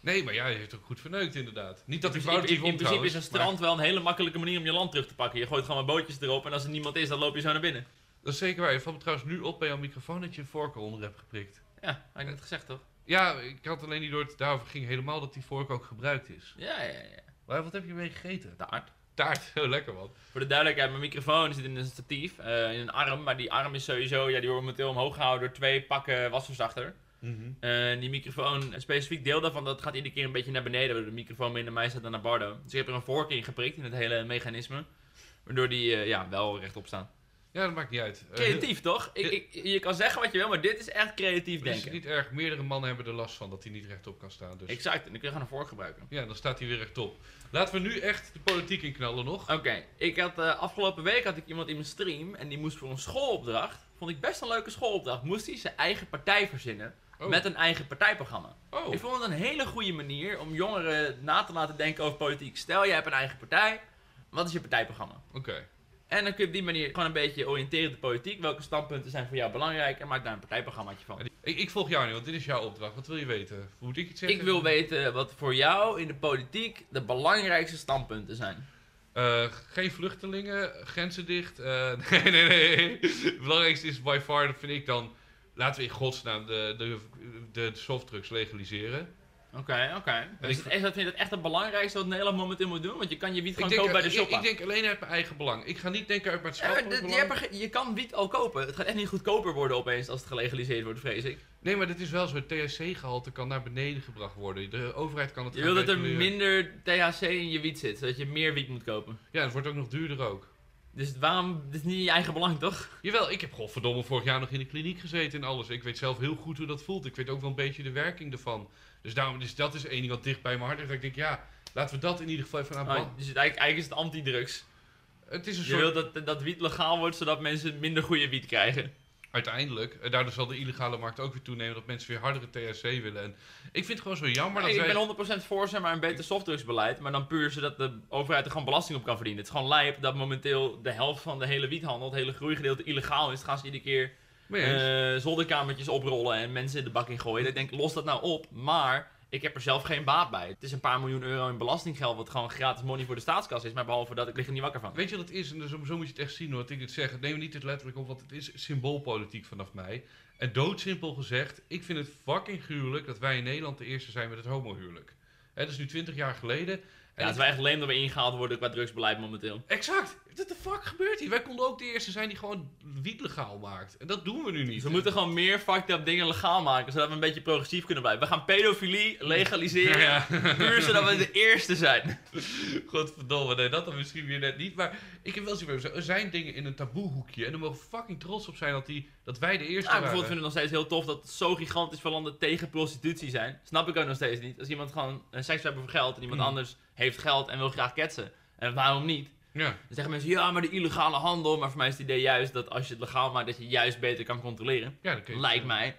B: Nee, maar ja, hij heeft ook goed verneukt inderdaad. Niet dat
A: in,
B: hij fout
A: in, in principe is een strand wel een hele makkelijke manier om je land terug te pakken. Je gooit gewoon maar bootjes erop en als er niemand is, dan loop je zo naar binnen.
B: Dat is zeker waar. Je valt me trouwens nu op bij jouw microfoon dat je een vork eronder hebt geprikt.
A: Ja, had ik net gezegd toch?
B: Ja, ik had alleen niet door het daarover ging helemaal dat die vork ook gebruikt is.
A: Ja, ja, ja.
B: Maar wat heb je mee gegeten?
A: Taart.
B: Taart. Heel lekker, man.
A: Voor de duidelijkheid, mijn microfoon zit in een statief, eh, in een arm. Maar die arm is sowieso, ja, die wordt momenteel omhoog gehouden door twee pakken wasverzachter. Eh, die microfoon, een specifiek deel daarvan, dat gaat iedere keer een beetje naar beneden. Waardoor de microfoon minder mij staat dan naar Bardo. Dus ik heb er een vork in geprikt in het hele mechanisme. Waardoor die eh, ja, wel rechtop staat.
B: Ja, dat maakt niet uit.
A: Creatief, toch? Ik, ik, je kan zeggen wat je wil, maar dit is echt creatief
B: Het is
A: denken.
B: niet erg. Meerdere mannen hebben er last van dat hij niet rechtop kan staan. Dus.
A: Exact, en dan kun je gewoon een vork gebruiken.
B: Ja, dan staat hij weer rechtop. Laten we nu echt de politiek inknallen nog.
A: Oké, ik had eh, afgelopen week had ik iemand in mijn stream en die moest voor een schoolopdracht. Vond ik best een leuke schoolopdracht. Moest hij zijn eigen partij verzinnen
B: Oh.
A: met een eigen partijprogramma.
B: Oh,
A: Ik vond het een hele goede manier om jongeren na te laten denken over politiek. Stel, jij hebt een eigen partij. Wat is je partijprogramma?
B: oké.
A: En dan kun je op die manier gewoon een beetje oriënteren op de politiek. Welke standpunten zijn voor jou belangrijk? En maak daar een partijprogrammaatje van.
B: Ik, ik volg jou niet, want dit is jouw opdracht. Wat wil je weten? Moet ik iets zeggen?
A: Ik wil weten wat voor jou in de politiek de belangrijkste standpunten zijn.
B: Eh, geen vluchtelingen, grenzen dicht. eh, nee, nee, nee. Het belangrijkste is by far, dat vind ik dan... Laten we in godsnaam de, de, de softdrugs legaliseren.
A: Oké, oké. Dus
B: ik-
A: het echt- dat vind je het echt het belangrijkste wat Nederland momenteel moet doen? Want je kan je wiet
B: Ik
A: gewoon
B: denk,
A: kopen bij de
B: ik,
A: shop.
B: ik denk alleen uit mijn eigen belang. Ik ga niet denken uit maatschappelijk
A: dit- je, je kan wiet al kopen. Het gaat echt niet goedkoper worden opeens als het gelegaliseerd wordt, vrees ik.
B: Nee, maar dit is wel zo. Het THC-gehalte kan naar beneden gebracht worden. De overheid kan het
A: Je wil dat er minder THC in je wiet zit, zodat je meer wiet moet kopen.
B: Ja, het wordt ook nog duurder ook.
A: Dus waarom, dit is niet in je eigen belang, toch?
B: Jawel, ik heb godverdomme vorig jaar nog in de kliniek gezeten en alles. Ik weet zelf heel goed hoe dat voelt. Ik weet ook wel een beetje de werking ervan. Dus, daarom, dus dat is één ding wat dicht bij mijn hart ligt. Dat ik denk, ja, laten we dat in ieder geval even aan
A: Oh,
B: plan.
A: dus het, eigenlijk, eigenlijk is het anti-drugs.
B: Het is een
A: Je
B: soort...
A: wilt dat, dat wiet legaal wordt, zodat mensen minder goede wiet krijgen.
B: Uiteindelijk, en daardoor zal de illegale markt ook weer toenemen dat mensen weer hardere THC willen. En ik vind het gewoon zo jammer dat
A: ik
B: wij...
A: ben 100% voor zeg maar, een beter softdrugsbeleid, maar dan puur zodat de overheid er gewoon belasting op kan verdienen. Het is gewoon lijp dat momenteel de helft van de hele wiethandel, het hele groeigedeelte illegaal is. Dan gaan ze iedere keer Eh, zolderkamertjes oprollen en mensen in de bak in gooien. Ik denk, los dat nou op, maar ik heb er zelf geen baat bij. Het is een paar miljoen euro in belastinggeld wat gewoon gratis money voor de staatskas is, maar behalve dat, ik lig er niet wakker van.
B: Weet je wat het is? En zo, zo moet je het echt zien hoor. Dat ik dit zeg. Neem het niet het letterlijk op, want het is symboolpolitiek vanaf mij. En doodsimpel gezegd, ik vind het fucking gruwelijk dat wij in Nederland de eerste zijn met het homohuwelijk. Hè, dat is nu 20 jaar geleden. En
A: Ja, het is wel echt leem dat we ingehaald worden qua drugsbeleid momenteel.
B: Exact! What the fuck gebeurt hier? Wij konden ook de eerste zijn die gewoon wiet legaal maakt. En dat doen we nu niet.
A: We moeten gewoon meer fucked up dingen legaal maken, zodat we een beetje progressief kunnen blijven. We gaan pedofilie legaliseren,
B: Ja,
A: puur zodat we de eerste zijn.
B: Godverdomme, nee, dat dan misschien weer net niet. Maar ik heb wel zoiets van, er zijn dingen in een taboehoekje. En daar mogen we fucking trots op zijn dat, die, dat wij de eerste
A: Nou,
B: waren.
A: bijvoorbeeld vind ik nog steeds heel tof dat zo gigantisch veel landen tegen prostitutie zijn. Snap ik ook nog steeds niet. Als iemand gewoon een seks hebben voor geld en iemand
B: Mm.
A: anders heeft geld en wil graag ketsen. En waarom niet?
B: Ja.
A: Dan zeggen mensen, ja, maar de illegale handel. Maar voor mij is het idee juist dat als je het legaal maakt, dat je juist beter kan controleren.
B: Ja, dat kun je-
A: Lijkt mij.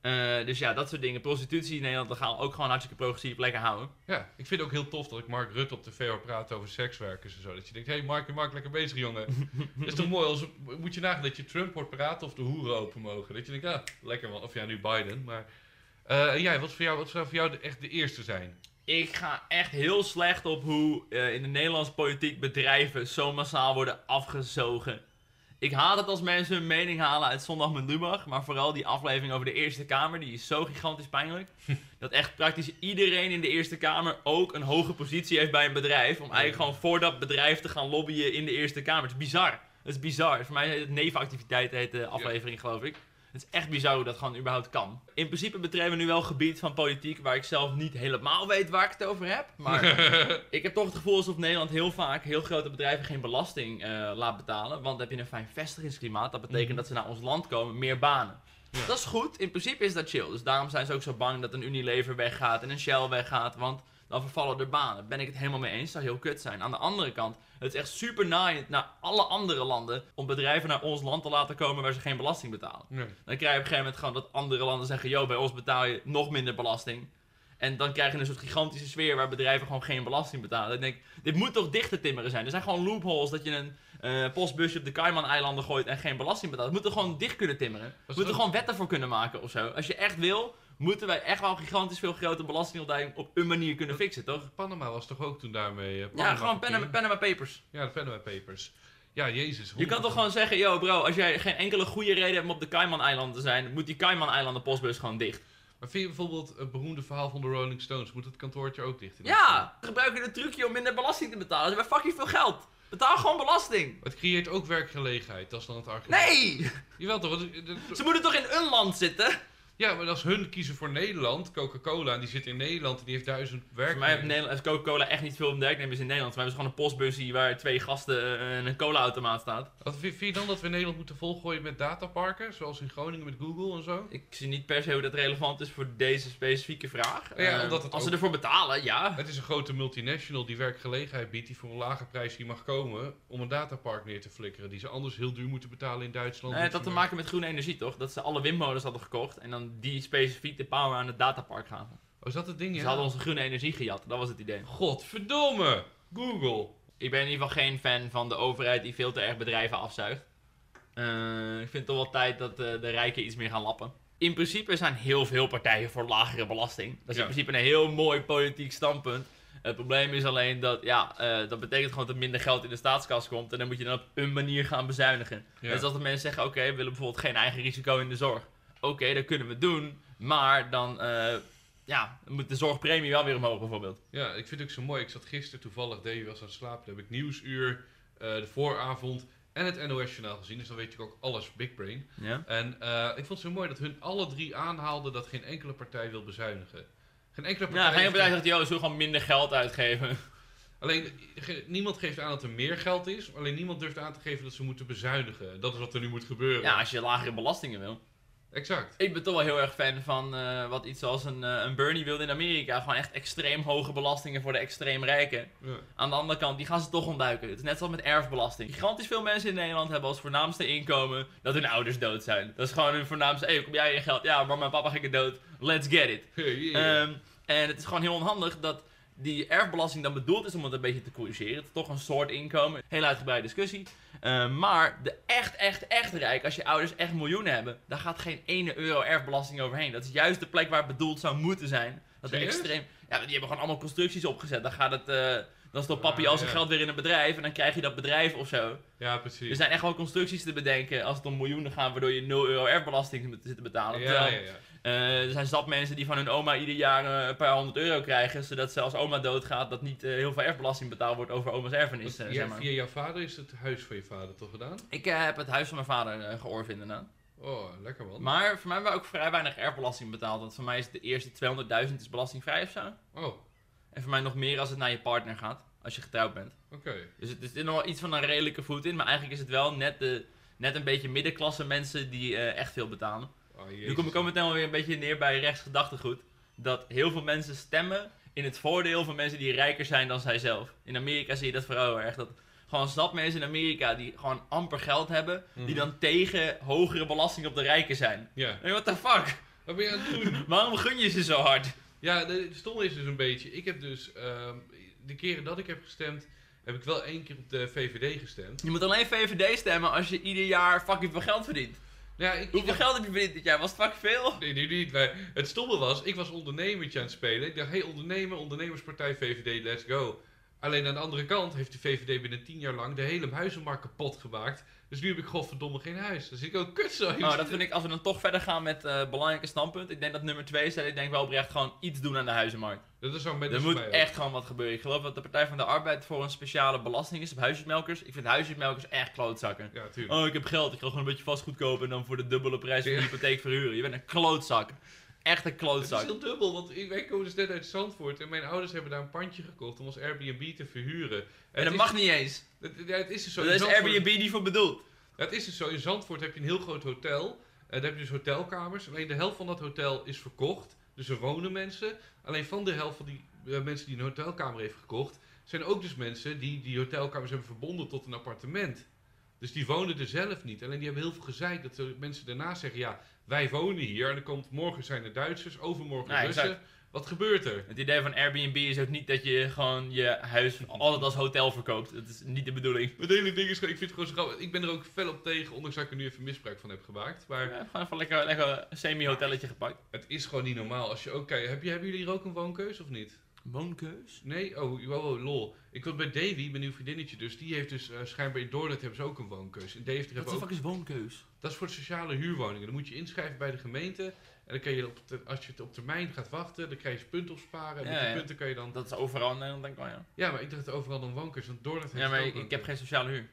A: Eh, dus ja, dat soort dingen. Prostitutie in Nederland legaal ook gewoon hartstikke progressief, lekker houden.
B: Ja, ik vind het ook heel tof dat ik Mark Rutte op tv hoor praten over sekswerkers en zo. Dat je denkt, hé hey Mark, je maakt lekker bezig jongen. dat is toch mooi, als, moet je nagaan dat je Trump hoort praten of de hoeren open mogen. Dat je denkt, ah, lekker man. Of ja, nu Biden, maar... eh, en jij, wat, voor jou, wat zou voor jou de, echt de eerste zijn?
A: Ik ga echt heel slecht op hoe eh, in de Nederlandse politiek bedrijven zo massaal worden afgezogen. Ik haat het als mensen hun mening halen uit Zondag met Lubach. Maar vooral die aflevering over de Eerste Kamer, die is zo gigantisch pijnlijk. dat echt praktisch iedereen in de Eerste Kamer ook een hoge positie heeft bij een bedrijf. Om eigenlijk gewoon voor dat bedrijf te gaan lobbyen in de Eerste Kamer. Het is bizar. Het is bizar. Voor mij heet het nevenactiviteit heet de aflevering, geloof ik. Het is echt bizar hoe dat gewoon überhaupt kan. In principe betreden we nu wel een gebied van politiek waar ik zelf niet helemaal weet waar ik het over heb. Maar ik heb toch het gevoel alsof Nederland heel vaak heel grote bedrijven geen belasting eh, laat betalen. Want dan heb je een fijn vestigingsklimaat. Dat betekent
B: Mhm.
A: dat ze naar ons land komen, meer banen.
B: Ja.
A: Dat is goed. In principe is dat chill. Dus daarom zijn ze ook zo bang dat een Unilever weggaat en een Shell weggaat. Want dan vervallen er banen. Ben ik het helemaal mee eens. Zou heel kut zijn. Aan de andere kant, het is echt super naaiend naar alle andere landen om bedrijven naar ons land te laten komen waar ze geen belasting betalen.
B: Nee.
A: Dan krijg je op een gegeven moment gewoon dat andere landen zeggen: Yo, bij ons betaal je nog minder belasting. En dan krijg je een soort gigantische sfeer waar bedrijven gewoon geen belasting betalen. Ik denk, dit moet toch dicht te timmeren zijn. Er zijn gewoon loopholes dat je een eh, postbusje op de Cayman-eilanden gooit en geen belasting betaalt. Het moet er gewoon dicht kunnen timmeren. We
B: dat
A: moeten gewoon wetten voor kunnen maken of zo. Als je echt wil, moeten wij echt wel gigantisch veel grote belastingontduiking op een manier kunnen fixen, toch?
B: Panama was toch ook toen daarmee... eh,
A: Ja, gewoon Panama? Panama Papers.
B: Ja, de Panama Papers. Ja, jezus.
A: Je kan toch gewoon zeggen, yo bro, als jij geen enkele goede reden hebt om op de Cayman-eilanden te zijn, moet die Cayman-eilanden postbus gewoon dicht.
B: Maar vind je bijvoorbeeld het beroemde verhaal van de Rolling Stones? Moet het kantoortje ook dicht? in
A: Ja, we gebruiken het trucje om minder belasting te betalen. Ze hebben fucking veel geld. Betaal gewoon belasting.
B: Het creëert ook werkgelegenheid, dat is dan het argument.
A: Nee!
B: Jawel toch?
A: Ze moeten toch in een land zitten?
B: Ja, maar als hun kiezen voor Nederland, Coca-Cola, en die zit in Nederland en die heeft duizend
A: Voor mij heeft heeft Coca-Cola echt niet veel werknemers in Nederland. Voor mij hebben ze gewoon een postbusje waar twee gasten eh, en een cola-automaat staat.
B: Wat vind je dan dat we Nederland moeten volgooien met dataparken? Zoals in Groningen met Google en zo?
A: Ik zie niet per se hoe dat relevant is voor deze specifieke vraag.
B: Ja,
A: Eh,
B: omdat het
A: als ze ervoor betalen, ja.
B: Het is een grote multinational die werkgelegenheid biedt, die voor een lage prijs hier mag komen om een datapark neer te flikkeren. Die ze anders heel duur moeten betalen in Duitsland.
A: Nee, het had te maken met groene energie, toch? Dat ze alle windmolens hadden gekocht en dan die specifiek de power aan het datapark gaven.
B: Oh, is dat het ding?
A: Ze
B: Ja.
A: hadden onze groene energie gejat, dat was het idee.
B: Godverdomme! Google.
A: Ik ben in ieder geval geen fan van de overheid die veel te erg bedrijven afzuigt. Eh, ik vind het toch wel tijd dat eh, de rijken iets meer gaan lappen. In principe zijn heel veel partijen voor lagere belasting. Dat is
B: Ja.
A: in principe een heel mooi politiek standpunt. Het probleem is alleen dat, ja, eh, dat betekent gewoon dat er minder geld in de staatskas komt. En dan moet je dan op een manier gaan bezuinigen.
B: Ja.
A: Dus als de mensen zeggen, oké, we willen bijvoorbeeld geen eigen risico in de zorg. Oké, dat kunnen we doen. Maar dan, eh, ja, dan moet de zorgpremie wel weer omhoog bijvoorbeeld.
B: Ja, ik vind het ook zo mooi. Ik zat gisteren toevallig, Davy was aan het slapen, toen heb ik Nieuwsuur, eh, de vooravond en het NOS-journaal gezien. Dus dan weet ik ook alles Big Brain.
A: Ja?
B: En eh, ik vond het zo mooi dat hun alle drie aanhaalden dat geen enkele partij wil bezuinigen. Geen enkele partij...
A: Ja, geen
B: heeft-
A: bedrijf zegt, joh, zullen gewoon minder geld uitgeven.
B: Alleen, ge- niemand geeft aan dat er meer geld is. Alleen niemand durft aan te geven dat ze moeten bezuinigen. Dat is wat er nu moet gebeuren.
A: Ja, als je lagere belastingen wil.
B: Exact.
A: Ik ben toch wel heel erg fan van eh, wat iets als een, eh, een Bernie wilde in Amerika. Gewoon echt extreem hoge belastingen voor de extreem rijken.
B: Ja.
A: Aan de andere kant, die gaan ze toch ontduiken. Het is net zoals met erfbelasting. Gigantisch veel mensen in Nederland hebben als voornaamste inkomen dat hun ouders dood zijn. Dat is gewoon hun voornaamste, hé, hey, kom jij je geld? Ja, maar mijn papa ging dood. Let's get it.
B: Yeah.
A: Ehm, en het is gewoon heel onhandig dat die erfbelasting dan bedoeld is om het een beetje te corrigeren. Het is toch een soort inkomen. Heel uitgebreide discussie. Ehm, maar de echt, echt, echt rijk, als je ouders echt miljoenen hebben, daar gaat geen ene euro erfbelasting overheen. Dat is juist de plek waar het bedoeld zou moeten zijn. Dat de
B: Serieus?
A: extreem. Ja, die hebben gewoon allemaal constructies opgezet. Dan gaat het. eh, dan stopt papi
B: Ah,
A: al zijn geld weer in een bedrijf en dan krijg je dat bedrijf of zo.
B: ja, precies.
A: Er zijn echt wel constructies te bedenken als het om miljoenen gaat, waardoor je 0 euro erfbelasting moet zitten betalen.
B: ja, ja, ja.
A: Eh, er zijn zat mensen die van hun oma ieder jaar eh, een paar honderd euro krijgen, zodat ze als oma doodgaat, dat niet eh, heel veel erfbelasting betaald wordt over oma's erfenis.
B: Ja,
A: zeg maar.
B: Via jouw vader is het huis van je vader toch gedaan?
A: Ik heb het huis van mijn vader georven inderdaad.
B: Oh, lekker man.
A: Maar voor mij hebben we ook vrij weinig erfbelasting betaald, want voor mij is de eerste 200.000 is belastingvrij of zo.
B: Oh,
A: En voor mij nog meer als het naar je partner gaat, als je getrouwd bent.
B: oké.
A: Dus het is nog wel iets van een redelijke voet in, maar eigenlijk is het wel net, de, net een beetje middenklasse mensen die echt veel betalen.
B: Oh,
A: Nu kom ik ook meteen weer een beetje neer bij rechtsgedachtegoed. Dat heel veel mensen stemmen in het voordeel van mensen die rijker zijn dan zijzelf. In Amerika zie je dat vooral heel erg. Dat gewoon zat mensen in Amerika die gewoon amper geld hebben, die
B: Mhm.
A: dan tegen hogere belasting op de rijken zijn.
B: Ja.
A: Hey, what the fuck?
B: Wat ben je aan het doen?
A: Waarom gun je ze zo hard?
B: Ja, de, stomme is dus een beetje. Ik heb dus. ehm, de keren dat ik heb gestemd. heb ik wel één keer op de VVD gestemd.
A: Je moet alleen VVD stemmen als je ieder jaar fucking veel geld verdient.
B: Ja, ik, ik
A: Hoeveel geld heb je verdiend dit jaar? Was het fucking veel?
B: Nee, nu niet. Maar het stomme was, ik was ondernemertje aan het spelen. Ik dacht, hey, ondernemer, ondernemerspartij VVD, let's go. Alleen aan de andere kant heeft de VVD binnen tien jaar lang de hele huizenmarkt kapot gemaakt. Dus nu heb ik godverdomme geen huis. Dus ik ook kut zo.
A: Oh, dat vind ik, als we dan toch verder gaan met eh belangrijke standpunt. Ik denk dat nummer 2 is, dat ik denk wel oprecht gewoon iets doen aan de huizenmarkt.
B: Dat is zo met
A: Er moet
B: ook.
A: echt gewoon wat gebeuren. Ik geloof dat de Partij van de Arbeid voor een speciale belasting is op huisjesmelkers. Ik vind huisjesmelkers echt klootzakken.
B: Ja, tuurlijk.
A: Oh, ik heb geld, ik ga gewoon een beetje vastgoed kopen en dan voor de dubbele prijs van de hypotheek verhuren. Je bent een klootzak. Echt een
B: Het is
A: klootzak.
B: heel dubbel, want wij komen dus net uit Zandvoort en mijn ouders hebben daar een pandje gekocht om als Airbnb te verhuren.
A: En dat
B: is-
A: mag niet eens.
B: Ja, het is dus zo.
A: Daar is
B: Zandvoort-
A: Airbnb niet voor bedoeld.
B: Het is dus zo. In Zandvoort heb je een heel groot hotel. En daar heb je dus hotelkamers. Alleen de helft van dat hotel is verkocht. Dus er wonen mensen. Alleen van de helft van die eh, mensen die een hotelkamer heeft gekocht, zijn ook dus mensen die die hotelkamers hebben verbonden tot een appartement. Dus die wonen er zelf niet. Alleen die hebben heel veel gezeik dat de mensen daarna zeggen: ja, wij wonen hier. En dan komt morgen zijn er Duitsers, overmorgen
A: Ja,
B: Russen.
A: exact.
B: Wat gebeurt er?
A: Het idee van Airbnb is ook niet dat je gewoon je huis altijd als hotel verkoopt. Dat is niet de bedoeling.
B: Het hele ding is gewoon, ik vind het gewoon zo grappig. Ik ben er ook fel op tegen, ondanks dat ik er nu even misbruik van heb gemaakt. Maar
A: Ja, gewoon even lekker, lekker een semi-hotelletje gepakt.
B: het is gewoon niet normaal. Als je ook kijkt, heb je, hebben jullie hier ook een woonkeus of niet?
A: Woonkeus?
B: Nee? Oh, wow, wow, lol. Ik was bij Davy, mijn nieuw vriendinnetje dus. Die heeft dus eh, schijnbaar in Dordrecht hebben ze ook een woonkeus. In Deventer
A: Wat de
B: ook...
A: is woonkeus?
B: Dat is voor sociale huurwoningen. Dan moet je inschrijven bij de gemeente. En dan kan je, op te- als je het op termijn gaat wachten, dan krijg je punten opsparen. En
A: Ja,
B: met die
A: ja.
B: punten kan je dan...
A: Dat is overal in Nederland, denk ik wel, ja.
B: Ja, maar ik dacht overal dan wankers. Want Dordrecht heeft
A: Ja, maar ik, heb geen sociale huur.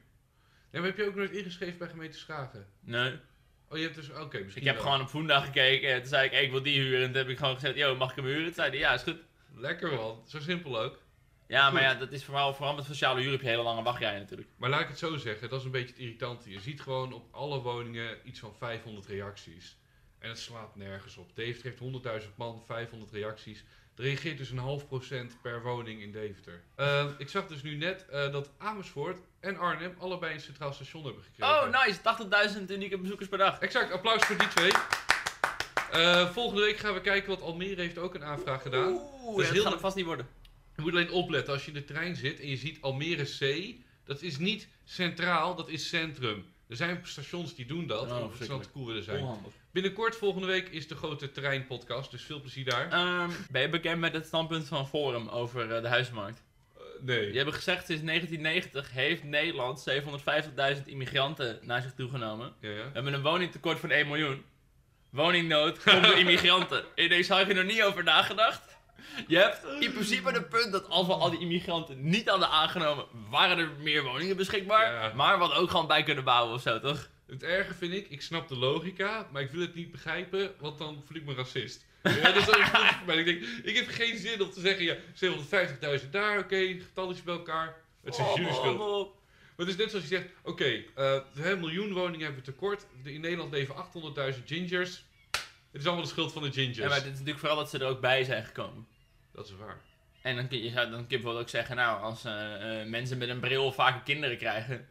B: Ja, maar heb je ook nooit ingeschreven bij gemeente Schagen?
A: Nee.
B: Oh, je hebt dus... Oké, misschien
A: Ik heb
B: wel.
A: gewoon op Voendag gekeken en toen zei ik, hey, ik wil die huren. En toen heb ik gewoon gezegd, yo, mag ik hem huren? Toen zei hij, ja, is goed.
B: Lekker man, zo simpel ook.
A: Ja, maar ja, dat is vooral, vooral met sociale huur heb je hele lange wachtrijen natuurlijk.
B: Maar laat ik het zo zeggen, dat is een beetje het irritante. Je ziet gewoon op alle woningen iets van 500 reacties. En het slaat nergens op. Deventer heeft 100.000 man, 500 reacties. Er reageert dus een half procent per woning in Deventer. Eh, ik zag dus nu net eh, dat Amersfoort en Arnhem allebei een centraal station hebben gekregen.
A: Oh, nice. 80.000 unieke bezoekers per dag.
B: Exact, applaus voor die twee. Eh, volgende week gaan we kijken, want Almere heeft ook een aanvraag gedaan.
A: Oeh, dat
B: heel-
A: gaat het vast niet worden.
B: Je moet alleen opletten als je in de trein zit en je ziet Almere C. Dat is niet centraal, dat is centrum. Er zijn stations die doen dat,
A: Oh,
B: omdat ze
A: verschrikkelijk.
B: wat cool willen zijn.
A: Onhandig.
B: Binnenkort, volgende week, is de grote treinpodcast, dus veel plezier daar.
A: Ehm, ben je bekend met het standpunt van Forum over eh, de huismarkt?
B: Eh, nee.
A: Die hebben gezegd, sinds 1990 heeft Nederland 750.000 immigranten naar zich toegenomen.
B: Ja, ja.
A: We hebben een woningtekort van 1 miljoen. Woningnood komt door immigranten. Denk, zou je er nog niet over nagedacht? Je hebt in principe het punt dat als we al die immigranten niet hadden aangenomen, waren er meer woningen beschikbaar.
B: Ja.
A: Maar we hadden ook gewoon bij kunnen bouwen of zo, toch?
B: Het erge vind ik, ik snap de logica, maar ik wil het niet begrijpen, want dan voel ik me racist. Ja, dat is voor mij. Ik denk, ik heb geen zin om te zeggen, ja, 750.000 daar, oké, getalletje bij elkaar. Het is
A: Oh,
B: jullie schuld. Maar het is net zoals je zegt, oké, eh, een miljoen woningen hebben we tekort. De- In Nederland leven 800.000 gingers. Het is allemaal de schuld van de gingers.
A: Ja, maar dit is natuurlijk vooral dat ze er ook bij zijn gekomen.
B: Dat is waar.
A: En dan kun je, dan kun je bijvoorbeeld ook zeggen, nou, als eh, eh, mensen met een bril vaker kinderen krijgen,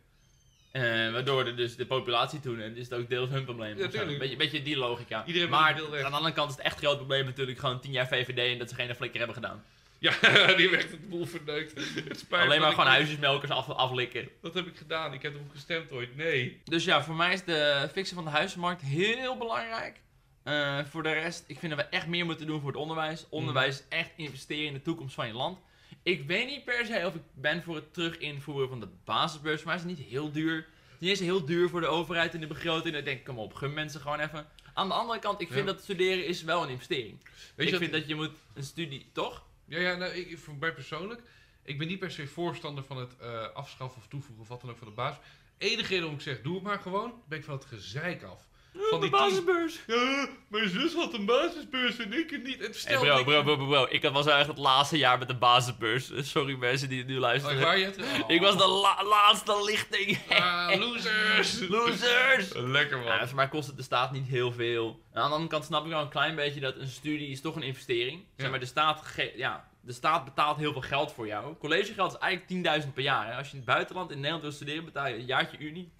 A: eh, waardoor er dus de populatie toeneemt, is het ook deels hun probleem.
B: Ja.
A: Beetje, beetje die logica.
B: Iedereen
A: maar aan de andere kant is het echt groot probleem natuurlijk gewoon 10 jaar VVD en dat ze geen flikker hebben gedaan.
B: Ja, die heeft het boel verneukt. Het spijt
A: Alleen maar
B: dat ik-
A: gewoon huisjesmelkers af, aflikken.
B: Wat heb ik gedaan? Ik heb erop gestemd ooit. Nee.
A: Dus ja, voor mij is de fixen van de huizenmarkt heel belangrijk. Eh, voor de rest, ik vind dat we echt meer moeten doen voor het onderwijs. Onderwijs is echt investeren in de toekomst van je land. Ik weet niet per se of ik ben voor het terug invoeren van de basisbeurs. Maar het is niet heel duur. Het is heel duur voor de overheid in de begroting. Ik denk, kom op, gun mensen gewoon even. Aan de andere kant, ik vind
B: Ja.
A: dat studeren is wel een investering.
B: Weet
A: ik
B: je
A: vind dat je moet een studie, toch?
B: Ja, ja nou, ik, voor mij persoonlijk. Ik ben niet per se voorstander van het eh, afschaffen of toevoegen of wat dan ook van de baas. Enige reden om ik zeg, doe het maar gewoon, ben ik van het gezeik af. Van die
A: basisbeurs.
B: Ja, mijn zus had een basisbeurs en ik het niet. Het
A: Hey bro, bro, bro, bro, bro. Ik was eigenlijk het laatste jaar met de basisbeurs. Sorry mensen die nu
B: Oh,
A: luisteren.
B: waar je het?
A: Ik was de la- laatste lichting.
B: Ah, losers!
A: Losers!
B: Lekker man.
A: Ja, voor mij kost het de staat niet heel veel. En aan de andere kant snap ik wel een klein beetje dat een studie is toch een investering. Zeg maar, de staat, ge- ja, de staat betaalt heel veel geld voor jou. Collegegeld is eigenlijk 10.000 per jaar. Hè. Als je in het buitenland in Nederland wil studeren, betaal je een jaartje unie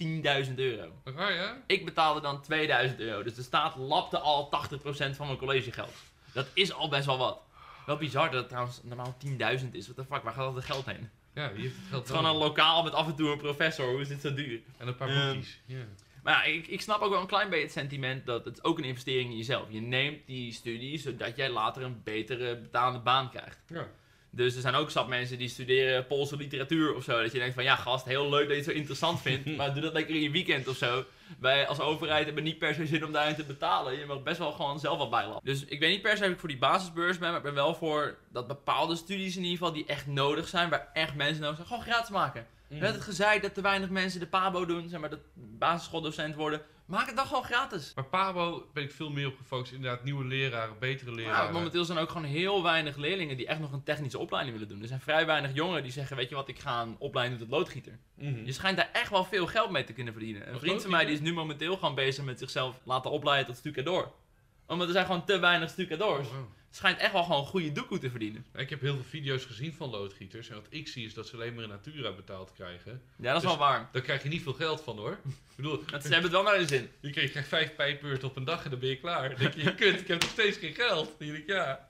A: 10.000 euro.
B: Waar ja?
A: Ik betaalde dan 2000 euro. Dus de staat lapte al 80% van mijn collegegeld. Dat is al best wel wat. Wel bizar dat het trouwens normaal 10.000 is. What the fuck, waar gaat al het geld heen?
B: Ja, wie heeft het geld
A: Het is gewoon een lokaal met af en toe een professor. Hoe is dit zo duur?
B: En een paar boekjes. Ja.
A: Maar ja, ik, ik snap ook wel een klein beetje het sentiment dat het ook een investering in jezelf. Je neemt die studie zodat jij later een betere betaalde baan krijgt.
B: ja.
A: Dus er zijn ook zat mensen die studeren Poolse literatuur of zo. Dat je denkt van ja gast, heel leuk dat je het zo interessant vindt. maar doe dat lekker in je weekend of zo. Wij als overheid hebben niet per se zin om daarin te betalen. Je mag best wel gewoon zelf wat bijlappen. Dus ik weet niet per se of ik voor die basisbeurs ben. Maar ik ben wel voor dat bepaalde studies in ieder geval die echt nodig zijn. Waar echt mensen nodig zijn. Gewoon gratis maken.
B: Mm.
A: Met het gezeik dat te weinig mensen de PABO doen. Zeg maar dat basisschooldocent worden. Maak het dan gewoon gratis.
B: Maar Pabo ben ik veel meer op gefocust. Inderdaad, nieuwe leraren, betere
A: Ja,
B: leraren.
A: momenteel zijn er ook gewoon heel weinig leerlingen die echt nog een technische opleiding willen doen. Er zijn vrij weinig jongeren die zeggen, weet je wat, ik ga een opleiding tot loodgieter.
B: Mhm.
A: Je schijnt daar echt wel veel geld mee te kunnen verdienen. Een vriend van mij die is nu momenteel gewoon bezig met zichzelf laten opleiden tot stucador. Omdat er zijn gewoon te weinig stucadoors.
B: Oh, wow.
A: Schijnt echt wel gewoon goede doekoe te verdienen.
B: Ik heb heel veel video's gezien van loodgieters. En wat ik zie is dat ze alleen maar in Natura betaald krijgen.
A: Ja, dat is
B: Dus-
A: wel waar.
B: Daar krijg je niet veel geld van hoor. Ik bedoel,
A: Dat, ze hebben het wel naar hun zin.
B: je krijgt je krijgt vijf pijpbeurten op een dag en dan ben je klaar. Dan denk je, je kunt, ik heb nog steeds geen geld. Dan denk ik, ja.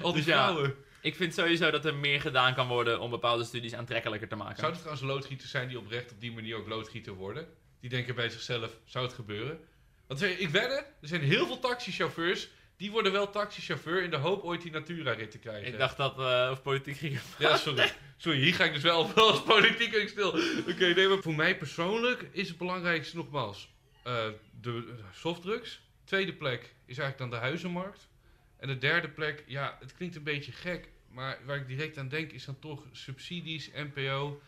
B: Al die
A: Dus ja.
B: vrouwen.
A: Ik vind sowieso dat er meer gedaan kan worden om bepaalde studies aantrekkelijker te maken.
B: Zou er trouwens loodgieters zijn die oprecht op die manier ook loodgieter worden? Die denken bij zichzelf, zou het gebeuren? Want zeg, ik wedden, er zijn heel veel taxichauffeurs, die worden wel taxichauffeur in de hoop ooit die Natura-rit te krijgen.
A: Ik dacht dat we over politiek gingen.
B: Ja, sorry. Sorry, hier ga ik dus wel wel als politiek stil. Oké, nee, maar voor mij persoonlijk is het belangrijkste nogmaals, eh, de softdrugs. Tweede plek is eigenlijk dan de huizenmarkt. En de derde plek, ja, het klinkt een beetje gek, maar waar ik direct aan denk is dan toch subsidies, NPO.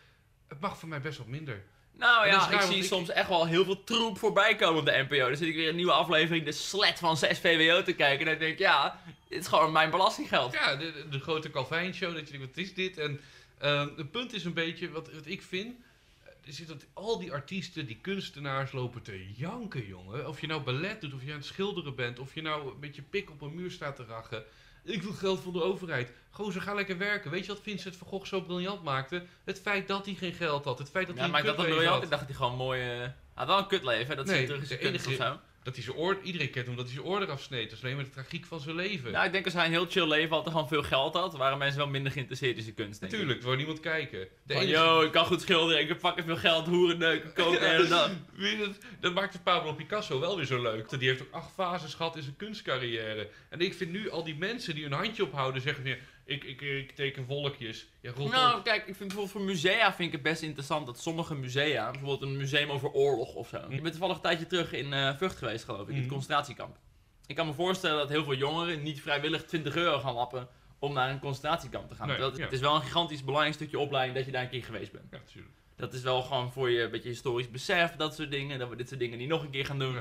B: Het mag voor mij best wat minder.
A: Nou ja,
B: is raar,
A: ik zie
B: ik-
A: soms echt wel heel veel troep voorbij komen op de NPO. Dan zit ik weer een nieuwe aflevering, de slet van 6 VWO te kijken. En dan denk ik, ja, dit is gewoon mijn belastinggeld.
B: Ja, de, de, de grote Calvijn show, dat je denkt, wat is dit? En ehm, het punt is een beetje, wat, wat ik vind, eh, zit dat al die artiesten, die kunstenaars lopen te janken, jongen. Of je nou ballet doet, of je aan het schilderen bent, of je nou met je pik op een muur staat te rachen. Ik wil geld van de overheid. Gozer, ga lekker werken. Weet je wat Vincent van Gogh zo briljant maakte? Het feit dat hij geen geld had. Het feit dat
A: Ja,
B: hij
A: maar
B: een
A: ik dacht dat briljant. Ik dacht dat hij gewoon mooi... Hij had wel een kutleven, dat
B: Nee,
A: zit terug in zijn
B: de
A: of zo.
B: Dat hij zijn oor, iedereen kent hem dat hij zijn oor eraf sneed. Dat is alleen maar de tragiek van zijn leven.
A: Nou, ik denk als hij een heel chill leven had en gewoon veel geld had, waren mensen wel minder geïnteresseerd in zijn kunst, denk ik.
B: Natuurlijk, er wou niemand kijken. De
A: Van, yo, ik kan goed schilderen, ik heb fucking veel geld, hoeren neuken, koken dag.
B: Weet je, dat, dat maakte Pablo Picasso wel weer zo leuk. Die heeft ook acht fases gehad in zijn kunstcarrière. En ik vind nu al die mensen die hun handje ophouden zeggen van... Ik, ik, ik teken wolkjes. Ja, rot
A: Nou,
B: op.
A: kijk, ik vind bijvoorbeeld voor musea vind ik het best interessant dat sommige musea, bijvoorbeeld een museum over oorlog of zo. Ik ben toevallig een tijdje terug in eh Vught geweest, geloof ik, in het
B: Mhm.
A: concentratiekamp. Ik kan me voorstellen dat heel veel jongeren niet vrijwillig 20 euro gaan lappen om naar een concentratiekamp te gaan.
B: Nee,
A: het,
B: ja.
A: het is wel een gigantisch belangrijk stukje opleiding dat je daar een keer geweest bent.
B: Ja, natuurlijk.
A: Dat is wel gewoon voor je een beetje historisch besef, dat soort dingen. Dat we dit soort dingen niet nog een keer gaan doen.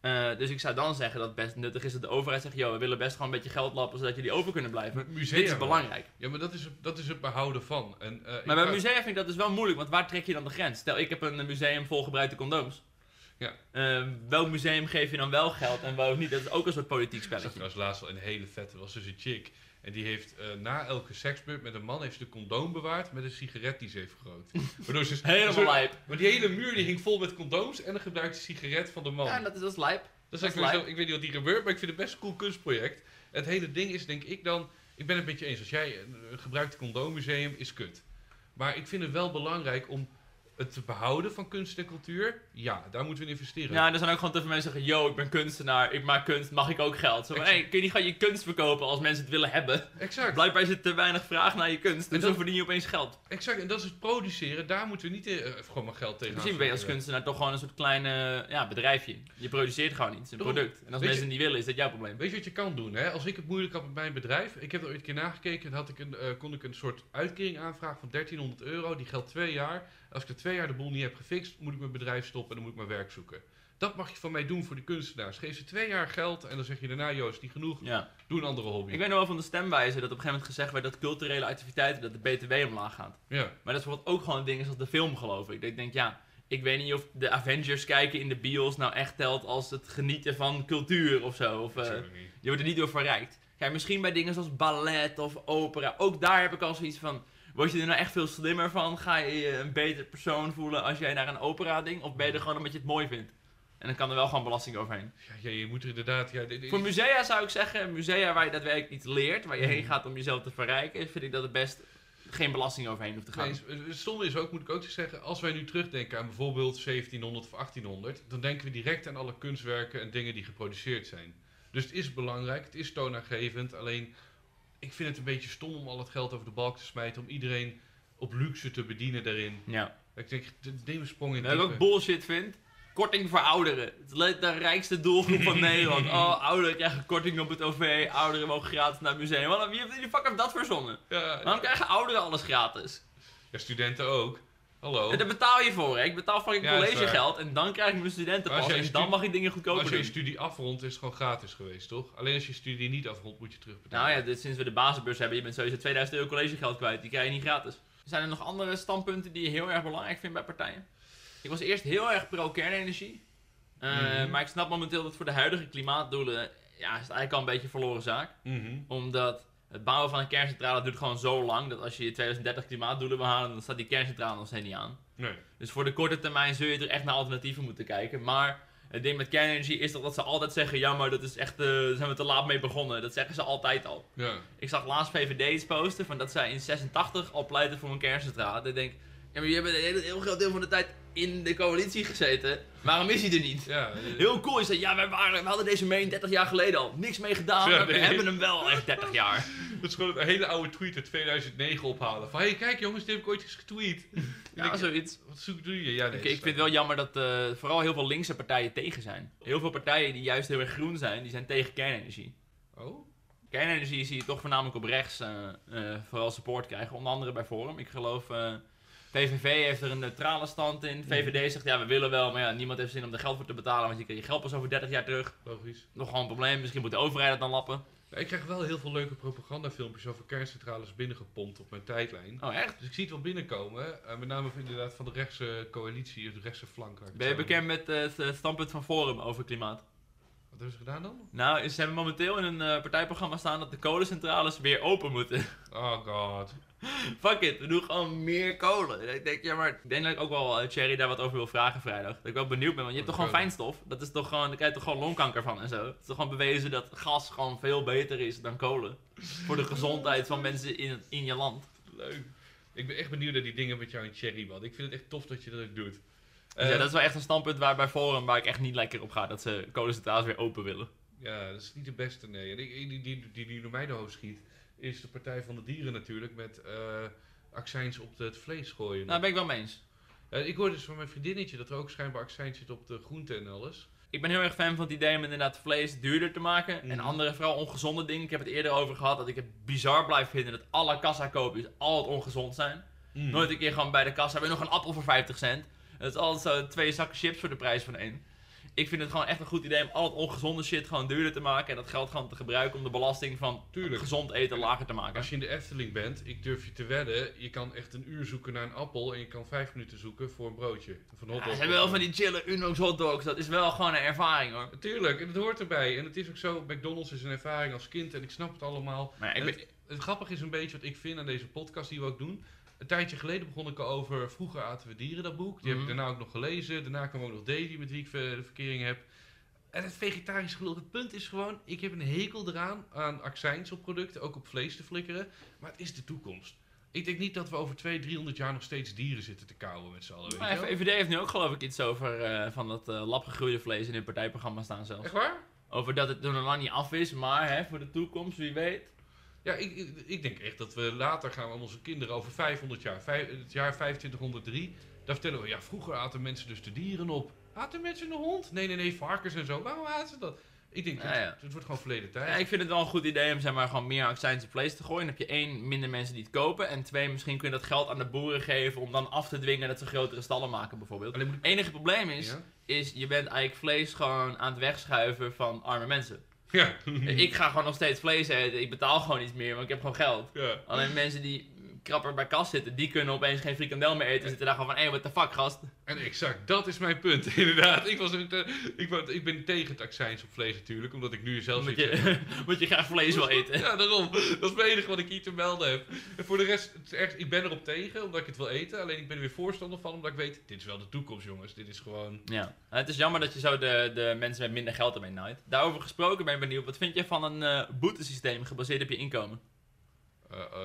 A: Eh, dus ik zou dan zeggen dat het best nuttig is dat de overheid zegt: joh, we willen best gewoon een beetje geld lappen zodat jullie over kunnen blijven.
B: Musea
A: Dit is belangrijk.
B: Ja, maar dat is, het- dat is het behouden van. En, eh, ik
A: Maar bij
B: ga-
A: musea vind ik dat dus wel moeilijk, want waar trek je dan de grens? Stel, ik heb een museum vol gebruikte condooms.
B: Ja.
A: Eh, welk museum geef je dan wel geld en welk niet? Dat is ook een soort politiek
B: Ik
A: spelletje.
B: trouwens laatst wel een hele vette, was dus een chick. En die heeft eh, na elke seksbeurt met een man heeft ze de condoom bewaard met een sigaret die ze heeft gerookt. Waardoor ze
A: Helemaal
B: zo-
A: lijp.
B: Maar die hele muur die hing vol met condooms en een gebruikte sigaret van de man.
A: Ja, dat is, dat is lijp.
B: Dat is
A: Dat is
B: zo, ik weet niet wat hier gebeurt, maar ik vind het best een cool kunstproject. Het hele ding is, denk ik dan, ik ben het met je eens. Als jij een, een gebruikte condoommuseum is kut. Maar ik vind het wel belangrijk om het behouden van kunst en cultuur. Ja, daar moeten we in investeren.
A: Ja, er zijn ook gewoon te veel mensen die zeggen: yo, ik ben kunstenaar, ik maak kunst, mag ik ook geld? Zo hey, kun je niet gewoon je kunst verkopen als mensen het willen hebben?
B: Exact.
A: Blijkbaar is er te weinig vraag naar je kunst,
B: En
A: dus zo verdien je opeens geld.
B: Exact, en dat is het produceren. Daar moeten we niet eh, gewoon maar geld tegen
A: Misschien ben je als kunstenaar toch gewoon een soort klein eh, ja, bedrijfje. Je produceert gewoon iets, een
B: Daarom.
A: product. En als mensen
B: je-
A: het niet willen, is dat jouw probleem.
B: Weet je wat je kan doen? Hè? Als ik het moeilijk had met mijn bedrijf, ik heb er ooit een keer nagekeken, had ik een, eh, kon ik een soort uitkering aanvragen van 1300 euro. Die geldt twee jaar. Als ik er twee jaar de boel niet heb gefixt, moet ik mijn bedrijf stoppen en dan moet ik mijn werk zoeken. Dat mag je van mij doen voor de kunstenaars. Geef ze twee jaar geld en dan zeg je daarna, Joost, niet genoeg,
A: Ja.
B: doe een andere hobby.
A: Ik weet nog wel van de stemwijze dat op een gegeven moment gezegd werd dat culturele activiteiten, dat de BTW omlaag gaat.
B: Ja,
A: Maar dat is bijvoorbeeld ook gewoon dingen zoals de film, geloof ik. Dat ik denk, ja, ik weet niet of de Avengers kijken in de bios nou echt telt als het genieten van cultuur of zo. Of, eh, je wordt er niet door verrijkt. Kijk, misschien bij dingen zoals ballet of opera, ook daar heb ik al zoiets van... Word je er nou echt veel slimmer van? Ga je je een beter persoon voelen als jij naar een opera ding? Of ben je er gewoon omdat je het mooi vindt? En dan kan er wel gewoon belasting overheen.
B: Ja, je moet er inderdaad... Ja,
A: Voor musea zou ik zeggen, musea waar je daadwerkelijk iets leert, waar je heen gaat om jezelf te verrijken, vind ik dat het best geen belasting overheen hoeft te gaan.
B: Nee, het stomme is ook, moet ik ook zeggen, als wij nu terugdenken aan bijvoorbeeld 1700 of 1800, dan denken we direct aan alle kunstwerken en dingen die geproduceerd zijn. Dus het is belangrijk, het is toonaangevend, alleen ik vind het een beetje stom om al het geld over de balk te smijten, om iedereen op luxe te bedienen daarin.
A: Ja.
B: Ik denk, neem een sprong in
A: Wat ik ook bullshit vind, korting voor ouderen. Het is de rijkste doelgroep van Nederland. Oh, ouderen krijgen korting op het OV, ouderen mogen gratis naar het museum. Wat, wie heeft wie de fuck heeft dat verzonnen?
B: Ja,
A: Waarom krijgen ouderen alles gratis?
B: ja, studenten ook. Hallo.
A: En daar betaal je voor, hè? Ik betaal fucking
B: Ja,
A: collegegeld en dan krijg ik mijn studentenpas en dan mag ik dingen goedkoper
B: als je je studie afrondt, is het gewoon gratis geweest, toch? Alleen als je je studie niet afrondt, moet je terugbetalen.
A: Nou ja, dit, sinds we de basisbeurs hebben, je bent sowieso 2000 euro collegegeld kwijt. Die krijg je niet gratis. Zijn er nog andere standpunten die je heel erg belangrijk vindt bij partijen? Ik was eerst heel erg pro-kernenergie. Eh,
B: Mhm.
A: Maar ik snap momenteel dat voor de huidige klimaatdoelen... Ja, is het eigenlijk al een beetje een verloren zaak.
B: Mhm.
A: Omdat het bouwen van een kerncentrale duurt gewoon zo lang... dat als je je 2030 klimaatdoelen wil halen... dan staat die kerncentrale nog steeds niet aan.
B: Nee.
A: Dus voor de korte termijn zul je er echt naar alternatieven moeten kijken. Maar het ding met kernenergie is toch dat ze altijd zeggen... ja, maar dat is echt, eh, daar zijn we te laat mee begonnen. Dat zeggen ze altijd al.
B: Ja.
A: Ik zag laatst VVD iets posten van dat zij in 86 al pleiten voor een kerncentrale. Ik denk, ja, maar je hebt een heel, heel groot deel van de tijd in de coalitie gezeten. Waarom is hij er niet?
B: Ja, eh,
A: Heel cool is dat, ja, wij, waren, we hadden deze meen 30 jaar geleden al. Niks mee gedaan,
B: Ja,
A: we hebben hem wel echt 30 jaar.
B: Dat is gewoon een hele oude tweet uit 2009 ophalen. Van, hé, hey, kijk jongens, dit heb ik ooit eens getweet.
A: Ja, zoiets.
B: Wat zoek doe je? Ja, nee,
A: Oké,
B: dat
A: ik vind het wel jammer dat eh, vooral heel veel linkse partijen tegen zijn. Heel veel partijen die juist heel erg groen zijn, die zijn tegen kernenergie.
B: Oh?
A: Kernenergie zie je toch voornamelijk op rechts eh, vooral support krijgen. Onder andere bij Forum. Ik geloof, VVV heeft er een neutrale stand in. VVD zegt, ja, we willen wel, maar ja, niemand heeft zin om er geld voor te betalen, want je krijgt je geld pas over 30 jaar terug.
B: Logisch.
A: Nog gewoon een probleem, misschien moet de overheid het dan lappen.
B: Ja, ik krijg wel heel veel leuke propagandafilmpjes over kerncentrales binnengepompt op mijn tijdlijn.
A: Oh, echt?
B: Dus ik zie het wel binnenkomen. eh, met name van, inderdaad van de rechtse coalitie, de rechtse flank.
A: Ben je bekend met eh, het standpunt van Forum over klimaat?
B: Wat hebben ze gedaan dan?
A: Nou, ze hebben momenteel in een eh, partijprogramma staan dat de kolencentrales weer open moeten.
B: Oh god.
A: Fuck it, we doen gewoon meer kolen. Ik denk, ja, maar ik denk dat ik ook wel uh, Cherry daar wat over wil vragen vrijdag. Dat ik wel benieuwd ben, want je hebt toch gewoon fijnstof? Dat is toch gewoon, daar krijg je toch gewoon longkanker van en zo. Het is toch gewoon bewezen dat gas gewoon veel beter is dan kolen. Voor de gezondheid van mensen in, in je land.
B: Leuk. Ik ben echt benieuwd naar die dingen met jou en Cherry, man. Ik vind het echt tof dat je dat ook doet.
A: Dus
B: Eh,
A: ja, dat is wel echt een standpunt waar bij Forum waar ik echt niet lekker op ga. Dat ze kolencentrales weer open willen.
B: Ja, dat is niet de beste, nee. Ik- die, die, die, die door mij de hoofd schiet, is de Partij van de Dieren natuurlijk, met eh accijns op het vlees gooien.
A: Nou, daar ben ik wel mee eens.
B: Eh, ik hoorde dus van mijn vriendinnetje dat er ook schijnbaar accijns zit op de groenten en alles.
A: Ik ben heel erg fan van het idee om inderdaad vlees duurder te maken. En
B: Mhm.
A: andere, vooral ongezonde dingen. Ik heb het eerder over gehad dat ik het bizar blijf vinden dat alle kassa koopjes altijd ongezond zijn.
B: Mm.
A: Nooit een keer gewoon bij de kassa weer nog een appel voor 50 cent. Het is altijd zo twee zakken chips voor de prijs van één. Ik vind het gewoon echt een goed idee om al het ongezonde shit gewoon duurder te maken. En dat geld gewoon te gebruiken om de belasting van
B: Tuurlijk.
A: gezond eten lager te maken.
B: Als je in de Efteling bent, ik durf je te wedden, je kan echt een uur zoeken naar een appel en je kan vijf minuten zoeken voor een broodje. Van
A: Ja,
B: hotdog.
A: ze hebben wel van die chille Unox hotdogs. Dat is wel gewoon een ervaring hoor.
B: Tuurlijk, en het hoort erbij. En het is ook zo, McDonald's is een ervaring als kind en ik snap het allemaal.
A: Maar ik
B: En
A: ben,
B: het, het grappige is een beetje wat ik vind aan deze podcast die we ook doen. Een tijdje geleden begon ik al over Vroeger aten we dieren, dat boek. Die heb
A: Mhm.
B: ik daarna ook nog gelezen. Daarna kwam ook nog Davy, met wie ik de verkering heb. En het vegetarisch geloof, het punt is gewoon, ik heb een hekel eraan aan accijns op producten, ook op vlees te flikkeren. Maar het is de toekomst. Ik denk niet dat we over 200, 300 jaar nog steeds dieren zitten te kauwen met z'n allen.
A: maar? VVD heeft nu ook geloof ik iets over eh, van dat eh labgegroeide vlees in hun partijprogramma staan zelfs.
B: Echt waar?
A: Over dat het er nog lang niet af is, maar hè, voor de toekomst, wie weet.
B: Ja, ik, ik, denk echt dat we later gaan aan onze kinderen over 500 jaar, vijf- het jaar 2503, daar vertellen we, ja, vroeger aten mensen dus de dieren op. Aten mensen een hond? Nee, nee, nee, varkens en zo. Waarom aten ze dat? Ik denk,
A: Ja,
B: het,
A: ja.
B: het wordt gewoon verleden tijd.
A: Ja, ik vind het wel een goed idee om zeg maar, gewoon meer accijns op vlees te gooien. Dan heb je één, minder mensen die het kopen. En twee, misschien kun je dat geld aan de boeren geven om dan af te dwingen dat ze grotere stallen maken bijvoorbeeld. Het enige probleem is, is je bent eigenlijk vlees gewoon aan het wegschuiven van arme mensen.
B: Ja.
A: ik ga gewoon nog steeds vlees eten. Ik betaal gewoon iets meer, want ik heb gewoon geld.
B: ja.
A: Alleen mensen die krapper bij kas zitten, die kunnen opeens geen frikandel meer eten. Zitten daar gewoon van, hé, hey, what the fuck gast.
B: En exact, dat is mijn punt, inderdaad. Ik, was, eh, ik, ik ben tegen het accijns op vlees natuurlijk, omdat ik nu zelf heb.
A: je, je graag vlees wil eten.
B: Ja, daarom. Dat is het enige wat ik hier te melden heb. En voor de rest, het is echt, ik ben erop tegen, omdat ik het wil eten. Alleen ik ben er weer voorstander van, omdat ik weet, dit is wel de toekomst, jongens. Dit is gewoon...
A: Ja, het is jammer dat je zo de, de mensen met minder geld ermee naait. Daarover gesproken ben ik benieuwd, wat vind je van een eh boetesysteem gebaseerd op je inkomen?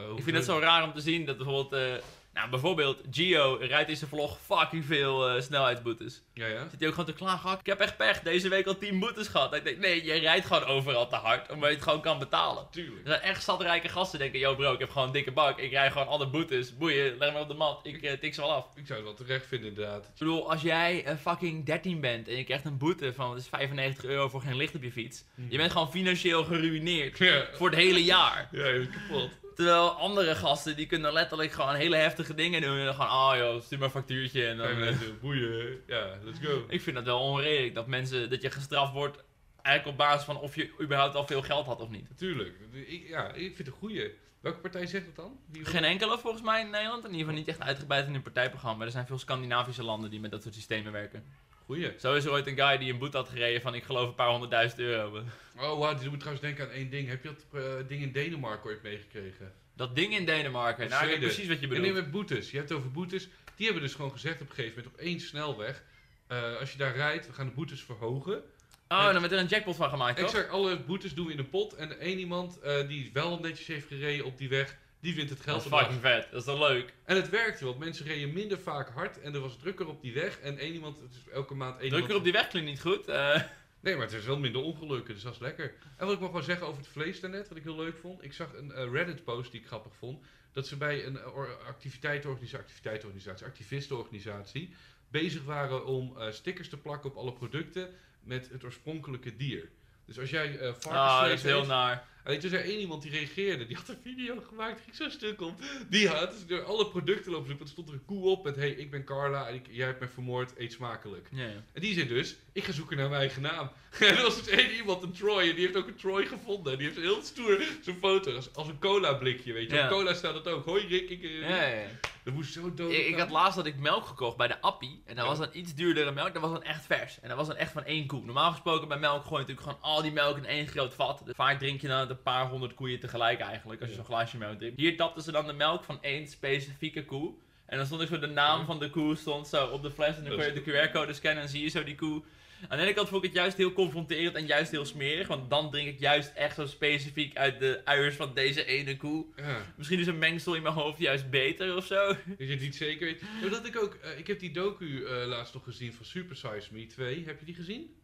B: Hoe
A: Ik vind het zo raar om te zien dat bijvoorbeeld, eh, nou bijvoorbeeld Gio rijdt in zijn vlog fucking veel snelheidsboetes.
B: Ja, ja.
A: Zit hij ook gewoon te klagen, "Ah, ik heb echt pech, deze week al 10 boetes gehad. Ik denk, nee, je rijdt gewoon overal te hard, omdat je het gewoon kan betalen.
B: Tuurlijk.
A: Er zijn echt zatrijke gasten denken, yo bro, ik heb gewoon een dikke bak, ik rij gewoon alle boetes, boeien, leg me op de mat, ik tik ze wel af.
B: Ik zou het wel terecht vinden, inderdaad.
A: Ik bedoel, als jij fucking 13 bent en je krijgt een boete van is 95 euro voor geen licht op je fiets. Je bent gewoon financieel geruineerd
B: Ja,
A: voor het hele jaar.
B: ja je bent kapot.
A: Terwijl andere gasten die kunnen letterlijk gewoon hele heftige dingen doen. En dan gewoon, oh joh, stuur maar een factuurtje. En dan,
B: Vijf
A: eh,
B: boeien. Ja, let's go.
A: ik vind dat wel onredelijk dat mensen, dat je gestraft wordt eigenlijk op basis van of je überhaupt al veel geld had of niet.
B: Natuurlijk. Ik, ja, ik vind het een goeie. Welke partij zegt dat dan? Wie-
A: Geen enkele volgens mij in Nederland. In ieder geval niet echt uitgebreid in hun partijprogramma. Er zijn veel Scandinavische landen die met dat soort systemen werken.
B: Goeie.
A: Zo is er ooit een guy die een boete had gereden van ik geloof een paar honderdduizend euro.
B: Oh, wow, dit moet trouwens denken aan één ding. Heb je dat eh, ding in Denemarken ooit meegekregen?
A: Dat ding in Denemarken.
B: Of
A: Nou, ik weet precies wat je
B: En nee,
A: bedoelt.
B: met boetes. Je hebt het over boetes. Die hebben dus gewoon gezegd op een gegeven moment op één snelweg. eh, als je daar rijdt, we gaan de boetes verhogen.
A: Oh, dan werd er een jackpot van gemaakt, toch?
B: Exact, alle boetes doen we in een pot. En één iemand eh, die wel netjes heeft gereden op die weg, die wint het
A: Dat
B: geld
A: is
B: eraf.
A: fucking vet. Dat is toch leuk?
B: En het werkte, want mensen reden minder vaak hard en er was drukker op die weg. En één iemand, het is elke maand één
A: Drukker op die weg klinkt niet goed. Eh,
B: Nee, maar het is wel minder ongelukken, dus dat is lekker. En wat ik mag wel zeggen over het vlees daarnet, wat ik heel leuk vond. Ik zag een eh, Reddit-post die ik grappig vond. Dat ze bij een or- activiteitenorganisatie, activiteitenorganisatie, activistenorganisatie bezig waren om eh, stickers te plakken op alle producten met het oorspronkelijke dier. Dus als jij eh
A: Ah, dat
B: varkensvlees
A: is heel
B: eet,
A: naar.
B: En toen zei één iemand die reageerde, die had een video gemaakt, ging zo'n stuk op. Die had dus door alle producten lopen zoeken, want er stond er een koe op met, hey, ik ben Carla, en ik, jij hebt me vermoord, eet smakelijk.
A: Ja, ja.
B: En die zei dus, ik ga zoeken naar mijn eigen naam. En er was dus één iemand, een Troy, en die heeft ook een Troy gevonden. En die heeft heel stoer zo'n foto, als, als een cola blikje, weet je.
A: Ja.
B: Op cola staat het ook, hoi Rick, ik... eh,
A: Ja, ja.
B: Dat moest zo dood.
A: Ik, ik had laatst had ik melk gekocht bij de Appie. En dat was dan iets duurdere melk. Dat was dan echt vers. En dat was dan echt van één koe. Normaal gesproken bij melk gooi je natuurlijk gewoon al die melk in één groot vat. Dus vaak drink je dan een paar honderd koeien tegelijk eigenlijk. Als je zo'n glaasje melk drinkt. Hier tapten ze dan de melk van één specifieke koe. En dan stond ik zo de naam van de koe stond zo op de fles. En dan
B: Dat
A: kon je de QR-code scannen en zie je zo die koe. Aan de ene kant vond ik het juist heel confronterend en juist heel smerig. Want dan drink ik juist echt zo specifiek uit de uiers van deze ene koe.
B: Ja,
A: Misschien is een mengsel in mijn hoofd juist beter of zo.
B: dat je het niet zeker weet. Ja, dat ik ook, eh, ik heb die docu eh, laatst nog gezien van Super Size Me 2. Heb je die gezien?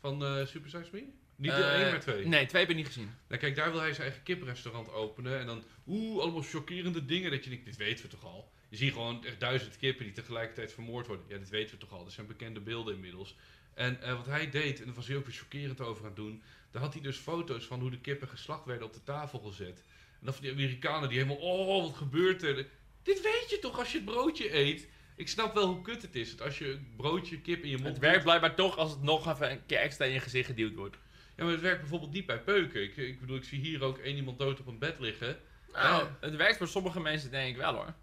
B: Van eh, Super Size Me? Niet deel
A: Eh,
B: 1, maar 2.
A: Nee, twee heb ik niet gezien.
B: Nou kijk, daar wil hij zijn eigen kiprestaurant openen. En dan, oeh, allemaal chockerende dingen. Dat je denkt, dit weten we toch al. Je ziet gewoon echt duizend kippen die tegelijkertijd vermoord worden. Ja, dit weten we toch al. Dat zijn bekende beelden inmiddels. En eh, wat hij deed, en daar was hij ook weer chockerend over aan het doen. Daar had hij dus foto's van hoe de kippen geslacht werden op de tafel gezet. En dan van die Amerikanen die helemaal, oh, wat gebeurt er? Dit weet je toch als je het broodje eet? Ik snap wel hoe kut het is. Dat als je een broodje kip in je mond
A: Het werkt blijkbaar toch als het nog even een keer extra in je gezicht geduwd wordt.
B: Ja, maar het werkt bijvoorbeeld niet bij peuken. Ik, ik bedoel, ik zie hier ook één iemand dood op een bed liggen.
A: Nou,
B: Ja.
A: het werkt voor sommige mensen denk ik wel hoor.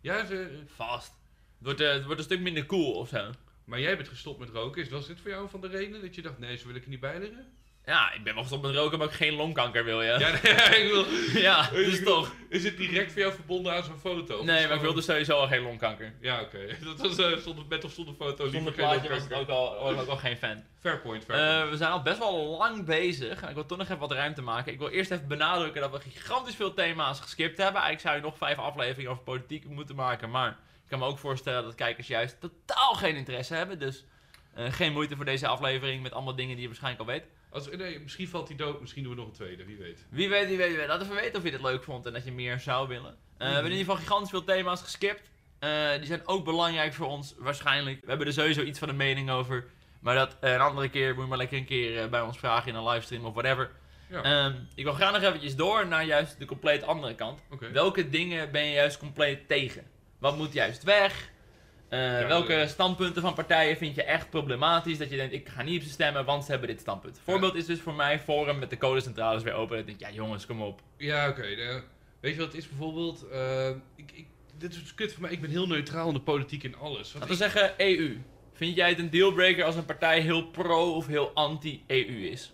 B: Ja, ze,
A: Vast. Het wordt, eh, het wordt een stuk minder cool of zo.
B: Maar jij bent gestopt met roken. Is was dit voor jou van de redenen dat je dacht, nee, zo wil ik er niet bij liggen?
A: Ja, ik ben wel gestopt met roken, maar ik geen longkanker wil.
B: Ja, nee, ik wil,
A: Ja, dus
B: Ik
A: toch.
B: is het direct voor jou verbonden aan zo'n foto?
A: Nee, maar ik wilde sowieso al geen longkanker.
B: Ja, oké. Dat was uh, zonder, met of zonder foto.
A: Zonder plaatje was,
B: longkanker.
A: ook al, was ik ook al geen fan.
B: Fair point, fair point.
A: Eh, we zijn al best wel lang bezig. En ik wil toch nog even wat ruimte maken. Ik wil eerst even benadrukken dat we gigantisch veel thema's geskipt hebben. Eigenlijk zou je nog vijf afleveringen over politiek moeten maken. Maar ik kan me ook voorstellen dat kijkers juist totaal geen interesse hebben. Dus eh, geen moeite voor deze aflevering met allemaal dingen die je waarschijnlijk al weet.
B: Als, nee, misschien valt hij dood, misschien doen we nog een tweede, wie weet.
A: Wie weet, wie weet, wie weet. Laat even weten of je dit leuk vond en dat je meer zou willen. Eh, We hebben in ieder geval gigantisch veel thema's geskipt. Eh, die zijn ook belangrijk voor ons, waarschijnlijk. We hebben er sowieso iets van een mening over. Maar dat een andere keer moet je maar lekker een keer bij ons vragen in een livestream of whatever.
B: Ja,
A: Ehm, ik wil graag nog eventjes door naar juist de compleet andere kant. Welke dingen ben je juist compleet tegen? Wat moet juist weg? Eh, welke
B: eh.
A: standpunten van partijen vind je echt problematisch? Dat je denkt, ik ga niet op ze stemmen, want ze hebben dit standpunt. Voorbeeld is dus voor mij Forum met de codecentrales weer open. Dan denk ik, ja jongens, kom op.
B: Ja, oké. nou, weet je wat het is bijvoorbeeld? Eh, ik, ik, dit is kut voor mij. Ik ben heel neutraal in de politiek en alles.
A: Laten we
B: ik-
A: zeggen EU. Vind jij het een dealbreaker als een partij heel pro of heel anti-EU is?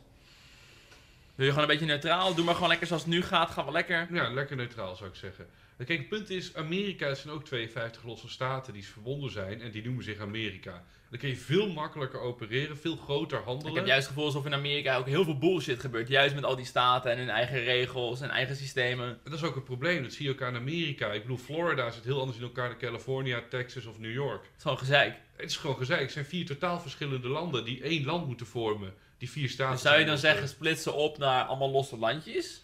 A: Wil je gewoon een beetje neutraal? Doe maar gewoon lekker zoals het nu gaat. Gaan we lekker.
B: Ja, lekker neutraal zou ik zeggen. Kijk, het punt is, Amerika zijn ook 52 losse staten die verbonden zijn en die noemen zich Amerika. Dan kun je veel makkelijker opereren, veel groter handelen.
A: Ik heb juist het gevoel alsof in Amerika ook heel veel bullshit gebeurt. Juist met al die staten en hun eigen regels en eigen systemen.
B: En dat is ook een probleem, dat zie je ook aan Amerika. Ik bedoel, Florida zit heel anders in elkaar dan California, Texas of New York.
A: Het is gewoon gezeik.
B: Het is gewoon gezeik. Het zijn vier totaal verschillende landen die één land moeten vormen. Die vier staten.
A: Dus zou je dan zeggen, splitsen op naar allemaal losse landjes?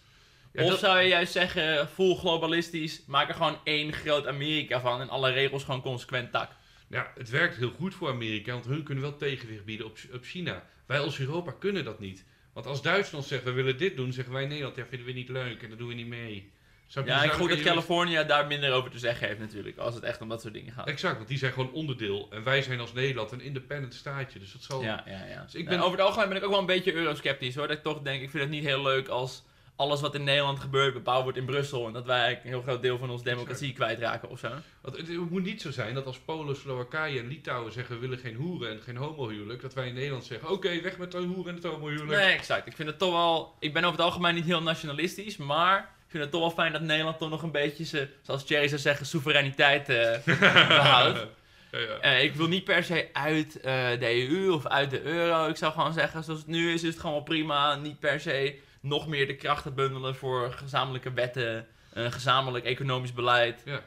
B: Ja,
A: of
B: dat-
A: zou je juist zeggen, full globalistisch, maak er gewoon één groot Amerika van en alle regels gewoon consequent tak.
B: Ja, het werkt heel goed voor Amerika, want hun kunnen wel tegenwicht bieden op, op China. Wij als Europa kunnen dat niet. Want als Duitsland zegt, we willen dit doen, zeggen wij in Nederland, ja, vinden we niet leuk en dat doen we niet mee. Je?
A: Ja, ik goed dat California daar minder over te zeggen heeft natuurlijk, als het echt om dat soort dingen gaat.
B: Exact, want die zijn gewoon onderdeel. En wij zijn als Nederland een independent staatje, dus dat zal...
A: Ja, ja, ja.
B: Dus ik
A: Nou,
B: ben-
A: over het algemeen ben ik ook wel een beetje eurosceptisch hoor. Dat ik toch denk, ik vind het niet heel leuk als alles wat in Nederland gebeurt bepaald wordt in Brussel. En dat wij eigenlijk een heel groot deel van onze democratie kwijtraken of zo.
B: Want het, het moet niet zo zijn dat als Polen, Slowakije en Litouwen zeggen, we willen geen hoeren en geen homohuwelijk, dat wij in Nederland zeggen, oké, weg met de hoeren en het homohuwelijk.
A: Nee, exact. Ik vind het toch wel. Ik ben over het algemeen niet heel nationalistisch, maar ik vind het toch wel fijn dat Nederland toch nog een beetje, ze, zoals Thierry zou zeggen, soevereiniteit eh, behoudt.
B: Ja, ja.
A: Eh, ik wil niet per se uit eh, de EU of uit de euro. Ik zou gewoon zeggen, zoals het nu is, is het gewoon wel prima. Niet per se nog meer de krachten bundelen voor gezamenlijke wetten, een gezamenlijk economisch beleid.
B: Ja.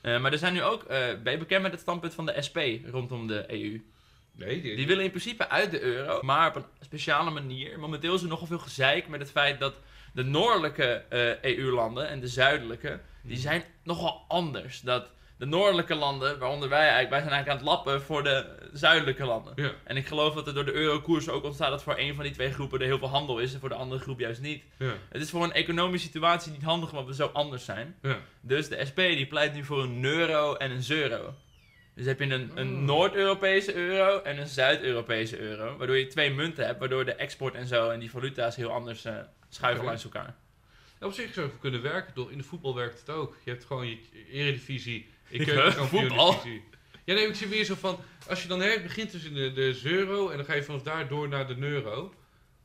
A: Eh, maar er zijn nu ook, eh, ben je bekend met het standpunt van de SP rondom de E EU?
B: Nee, die,
A: Die willen in principe uit de euro, maar op een speciale manier. Momenteel is er nogal veel gezeik met het feit dat de noordelijke eh, EU-landen en de zuidelijke, die zijn nogal anders. Dat de noordelijke landen, waaronder wij eigenlijk, wij zijn eigenlijk aan het lappen voor de zuidelijke landen.
B: Ja.
A: En ik geloof dat er door de eurokoers ook ontstaat dat voor een van die twee groepen er heel veel handel is en voor de andere groep juist niet.
B: Ja.
A: Het is voor een economische situatie niet handig omdat we zo anders zijn.
B: Ja.
A: Dus de SP die pleit nu voor een euro en een euro. Dus heb je een, een
B: Oh.
A: Noord-Europese euro en een Zuid-Europese euro. Waardoor je twee munten hebt, waardoor de export en zo en die valuta's heel anders eh, schuiven langs elkaar.
B: Op zich zou het kunnen werken, toch? In de voetbal werkt het ook. Je hebt gewoon je eredivisie, je
A: Ja,
B: keukenkampioen-divisie. Ja, nee, ik zie weer zo van, als je dan hè, begint dus in de, de euro en dan ga je vanaf daar door naar de euro.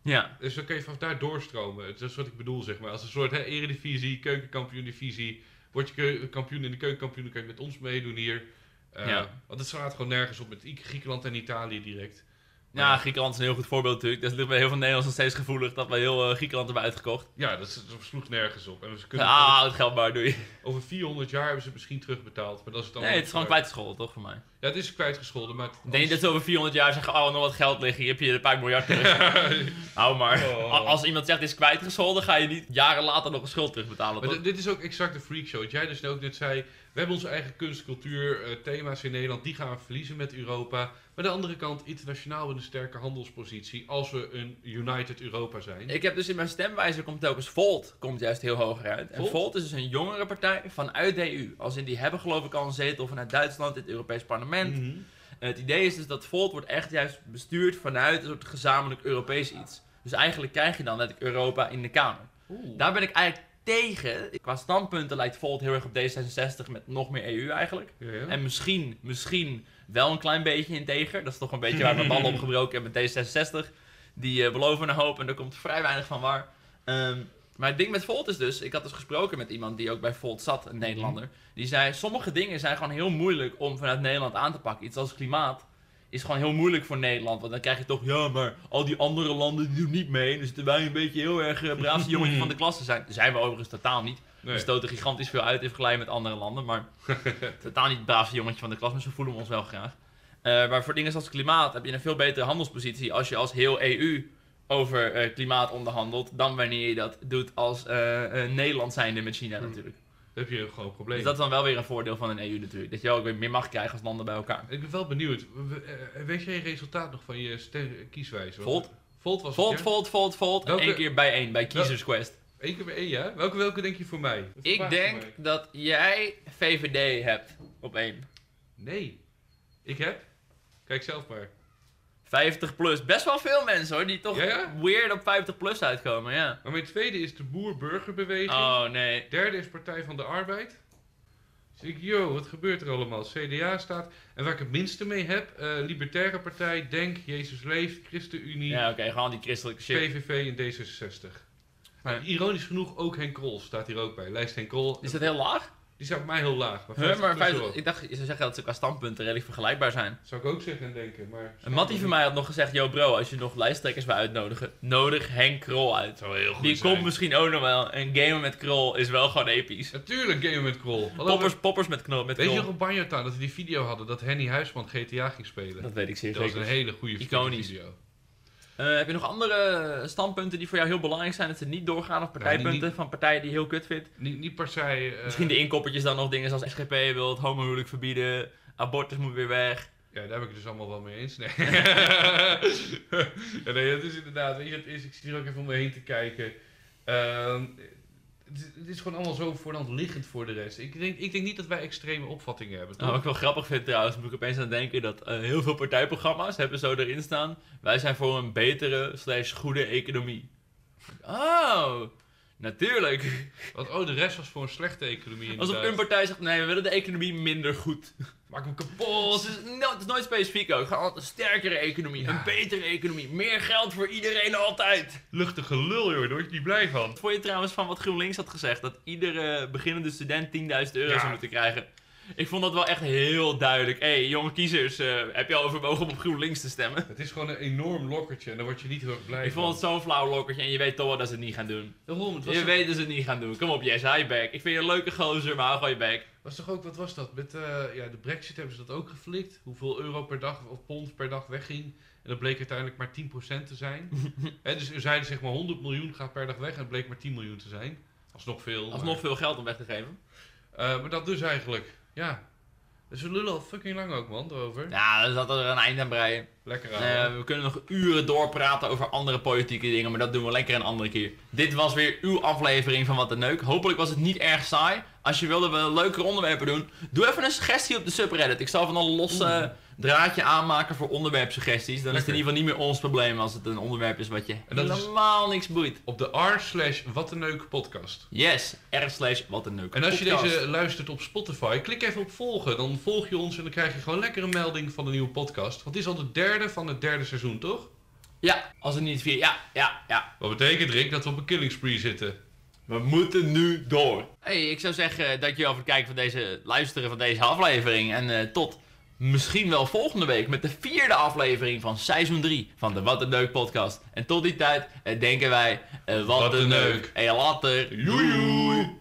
A: Ja.
B: Dus dan kan je vanaf daar doorstromen. Dat is wat ik bedoel, zeg maar. Als een soort hè, eredivisie, keukenkampioen-divisie. Word je kampioen in de keukenkampioen, dan kan je met ons meedoen hier. Eh,
A: Ja.
B: Want het slaat gewoon nergens op met Griekenland en Italië direct.
A: Ja, Griekenland is een heel goed voorbeeld natuurlijk. Dat ligt bij heel veel Nederlanders nog steeds gevoelig dat we heel eh, Griekenland hebben uitgekocht.
B: Ja, dat, is- dat sloeg nergens op. En ze kunnen
A: Ah, het geld maar, doei.
B: over 400 jaar hebben ze het misschien terugbetaald. Maar dat is het dan
A: Nee, het is gewoon kwijtgescholden toch voor mij.
B: Ja, het is kwijtgescholden, maar...
A: denk niet dat ze over 400 jaar zeggen, oh, nog wat geld liggen, hier heb je een paar miljard terug. Hou maar.
B: Oh.
A: Als iemand zegt, het is kwijtgescholden, ga je niet jaren later nog een schuld terugbetalen,
B: Maar
A: toch?
B: dit- dit is ook exact de freakshow. Wat jij dus ook net zei. We hebben onze eigen kunst, cultuur, eh, thema's in Nederland. Die gaan we verliezen met Europa. Maar aan de andere kant, internationaal in een sterke handelspositie. Als we een United Europa zijn.
A: Ik heb dus in mijn stemwijzer komt telkens Volt komt juist heel hoog uit. En
B: Volt?
A: Is dus een jongere partij vanuit de EU. Als in die hebben geloof ik al een zetel vanuit Duitsland in het Europees Parlement.
B: Mhm.
A: En het idee is dus dat Volt wordt echt juist bestuurd vanuit een soort gezamenlijk Europees iets. Dus eigenlijk krijg je dan net Europa in de Kamer.
B: Oeh.
A: Daar ben ik eigenlijk tegen. Qua standpunten lijkt Volt heel erg op D66 met nog meer EU eigenlijk.
B: Ja, ja.
A: En misschien, misschien wel een klein beetje integer. Dat is toch een beetje waar mijn ballen opgebroken hebben met D66. Die eh, beloven een hoop en er komt vrij weinig van waar. Ehm, maar het ding met Volt is dus, ik had dus gesproken met iemand die ook bij Volt zat, een Nederlander. Die zei, sommige dingen zijn gewoon heel moeilijk om vanuit Nederland aan te pakken. Iets als klimaat is gewoon heel moeilijk voor Nederland. Want dan krijg je toch, ja, maar al die andere landen die doen niet mee. Dus zitten wij een beetje heel erg uh, braafste jongetje van de klas te zijn. Dat zijn we overigens totaal niet.
B: Nee.
A: We stoten gigantisch veel uit in vergelijking met andere landen. Maar totaal niet het braafste jongetje van de klas, maar zo voelen we ons wel graag. Eh, maar voor dingen zoals klimaat heb je een veel betere handelspositie als je als heel EU over eh, klimaat onderhandelt. Dan wanneer je dat doet als eh, eh, Nederland zijnde met China
B: Hmm.
A: natuurlijk.
B: Heb je gewoon een probleem.
A: Dus dat is dan wel weer een voordeel van een EU natuurlijk. Dat je ook weer meer macht krijgt als landen bij elkaar.
B: Ik ben wel benieuwd. Eh, weet jij resultaat nog van je kieswijze?
A: Volt.
B: Volt was
A: Volt,
B: het, ja?
A: volt, volt, volt. En
B: Welke-
A: één keer bij één, bij Kiezers Quest.
B: Eén keer bij één, ja? Welke, welke denk je voor mij? Dat
A: Ik denk
B: mij.
A: dat jij VVD hebt op één.
B: Nee. Ik heb? Kijk zelf maar.
A: 50 plus. Best wel veel mensen hoor, die toch
B: Ja, ja?
A: weird op 50 plus uitkomen, ja.
B: Maar mijn tweede is de Boer-Burgerbeweging.
A: Oh nee.
B: Derde is Partij van de Arbeid. Dus ik, yo, wat gebeurt er allemaal? CDA staat. En waar ik het minste mee heb, eh, Libertaire Partij, Denk, Jezus Leeft, ChristenUnie,
A: Ja, oké, gewoon die christelijke shit.
B: PVV en D66.
A: Maar-
B: Ironisch genoeg ook Henk Krol staat hier ook bij. Lijst Henk Krol.
A: Is dat heel laag?
B: Die staat bij mij heel laag. Maar,
A: Huh,
B: 50
A: maar
B: plus
A: 50
B: wel.
A: ik dacht, je zou zeggen dat ze qua standpunten redelijk vergelijkbaar zijn.
B: Zou ik ook zeggen en denken. Maar
A: En Mattie van mij had nog gezegd, yo bro, als je nog lijsttrekkers wil uitnodigen, nodig Henk Krol uit.
B: zou heel goed
A: Die
B: zijn.
A: komt misschien ook nog wel. En gamen met Krol is wel gewoon episch.
B: Natuurlijk gamen met Krol.
A: Poppers, poppers met, knol, met
B: Weet je
A: Krol.
B: nog op Banjotaan dat we die video hadden dat Henny Huisman GTA ging spelen?
A: Dat weet ik zeer
B: Dat was
A: zeker.
B: een hele goede
A: Iconisch.
B: video.
A: Eh, heb je nog andere standpunten die voor jou heel belangrijk zijn dat ze niet doorgaan? Of partijpunten
B: niet-
A: van partijen die je heel kut vindt?
B: Niet, niet per se... eh,
A: Misschien de inkoppertjes dan nog dingen zoals SGP wil het homohuwelijk verbieden, abortus moet weer weg.
B: Ja, daar ben ik het dus allemaal wel mee eens. Nee. ja, nee, dat is inderdaad. Weet je, het is, ik zit hier ook even om me heen te kijken. Ehm, het, is- gewoon allemaal zo voor liggend voor de rest. Ik denk, ik denk niet dat wij extreme opvattingen hebben.
A: Nou, wat ik wel grappig vind trouwens, moet ik opeens aan denken dat eh, heel veel partijprogramma's hebben zo erin staan. Wij zijn voor een betere slash goede economie. Oh, natuurlijk.
B: Want oh, de rest was voor een slechte economie.
A: Alsof een partij zegt, nee, we willen de economie minder goed.
B: Maak hem
A: Het
B: kapot.
A: is, no, het is nooit specifiek ook. Gewoon een sterkere economie,
B: Ja.
A: een betere economie, meer geld voor iedereen altijd.
B: Luchtige lul, joh. Daar word je niet blij van.
A: Vond je trouwens van wat GroenLinks had gezegd? Dat iedere beginnende student 10.000 euro
B: Ja.
A: zou moeten krijgen. Ik vond dat wel echt heel duidelijk. Hé, hey, jonge kiezers, eh, heb je al overwogen om op GroenLinks te stemmen?
B: Het is gewoon een enorm lokkertje en daar word je niet heel erg blij
A: Ik
B: van.
A: vond het zo'n flauw lokkertje en je weet toch wel dat ze het niet gaan doen.
B: Daarom, het was,
A: Je
B: toch,
A: weet dat ze het niet gaan doen. Kom op, je bek. Ik vind je een leuke gozer, maar hou gewoon je bek.
B: was toch ook, wat was dat? Met eh, ja, de brexit hebben ze dat ook geflikt. Hoeveel euro per dag of pond per dag wegging. En dat bleek uiteindelijk maar 10% te zijn. Hè, dus er zeiden zeg maar 100 miljoen gaat per dag weg en het bleek maar 10 miljoen te zijn. Alsnog veel.
A: Alsnog veel geld om weg te geven.
B: maar, Eh, maar dat dus eigenlijk. Ja. Dus we lullen al fucking lang ook man, erover.
A: Ja, er zat er een eind aan breien.
B: Lekker aan.
A: Eh, we kunnen nog uren doorpraten over andere politieke dingen, maar dat doen we lekker een andere keer. Dit was weer uw aflevering van Wat de Neuk. Hopelijk was het niet erg saai. Als je wilde we leukere onderwerpen doen, doe even een suggestie op de subreddit. Ik zal van een losse draadje aanmaken voor onderwerpsuggesties. Dan is het in ieder geval niet meer ons probleem als het een onderwerp is wat je
B: En dat is-
A: helemaal niks boeit.
B: Op de r slash wat een neuk podcast.
A: Yes, r slash Wat de Neuk.
B: En als je deze luistert op Spotify, klik even op volgen. Dan volg je ons en dan krijg je gewoon lekker een melding van de nieuwe podcast. Want het is al de derde van het derde seizoen, toch?
A: Ja, als het niet vier. Ja, ja, ja.
B: Wat betekent, Rick, dat we op een killing spree zitten.
A: We moeten nu door. Hey, ik zou zeggen dankjewel voor het kijken van deze, luisteren van deze aflevering. En eh, tot misschien wel volgende week met de vierde aflevering van seizoen 3 van de Wat een Neuk podcast. En tot die tijd eh, denken wij, eh, wat,
B: Wat een
A: neuk.
B: neuk.
A: Hey, later.
B: Joejoe!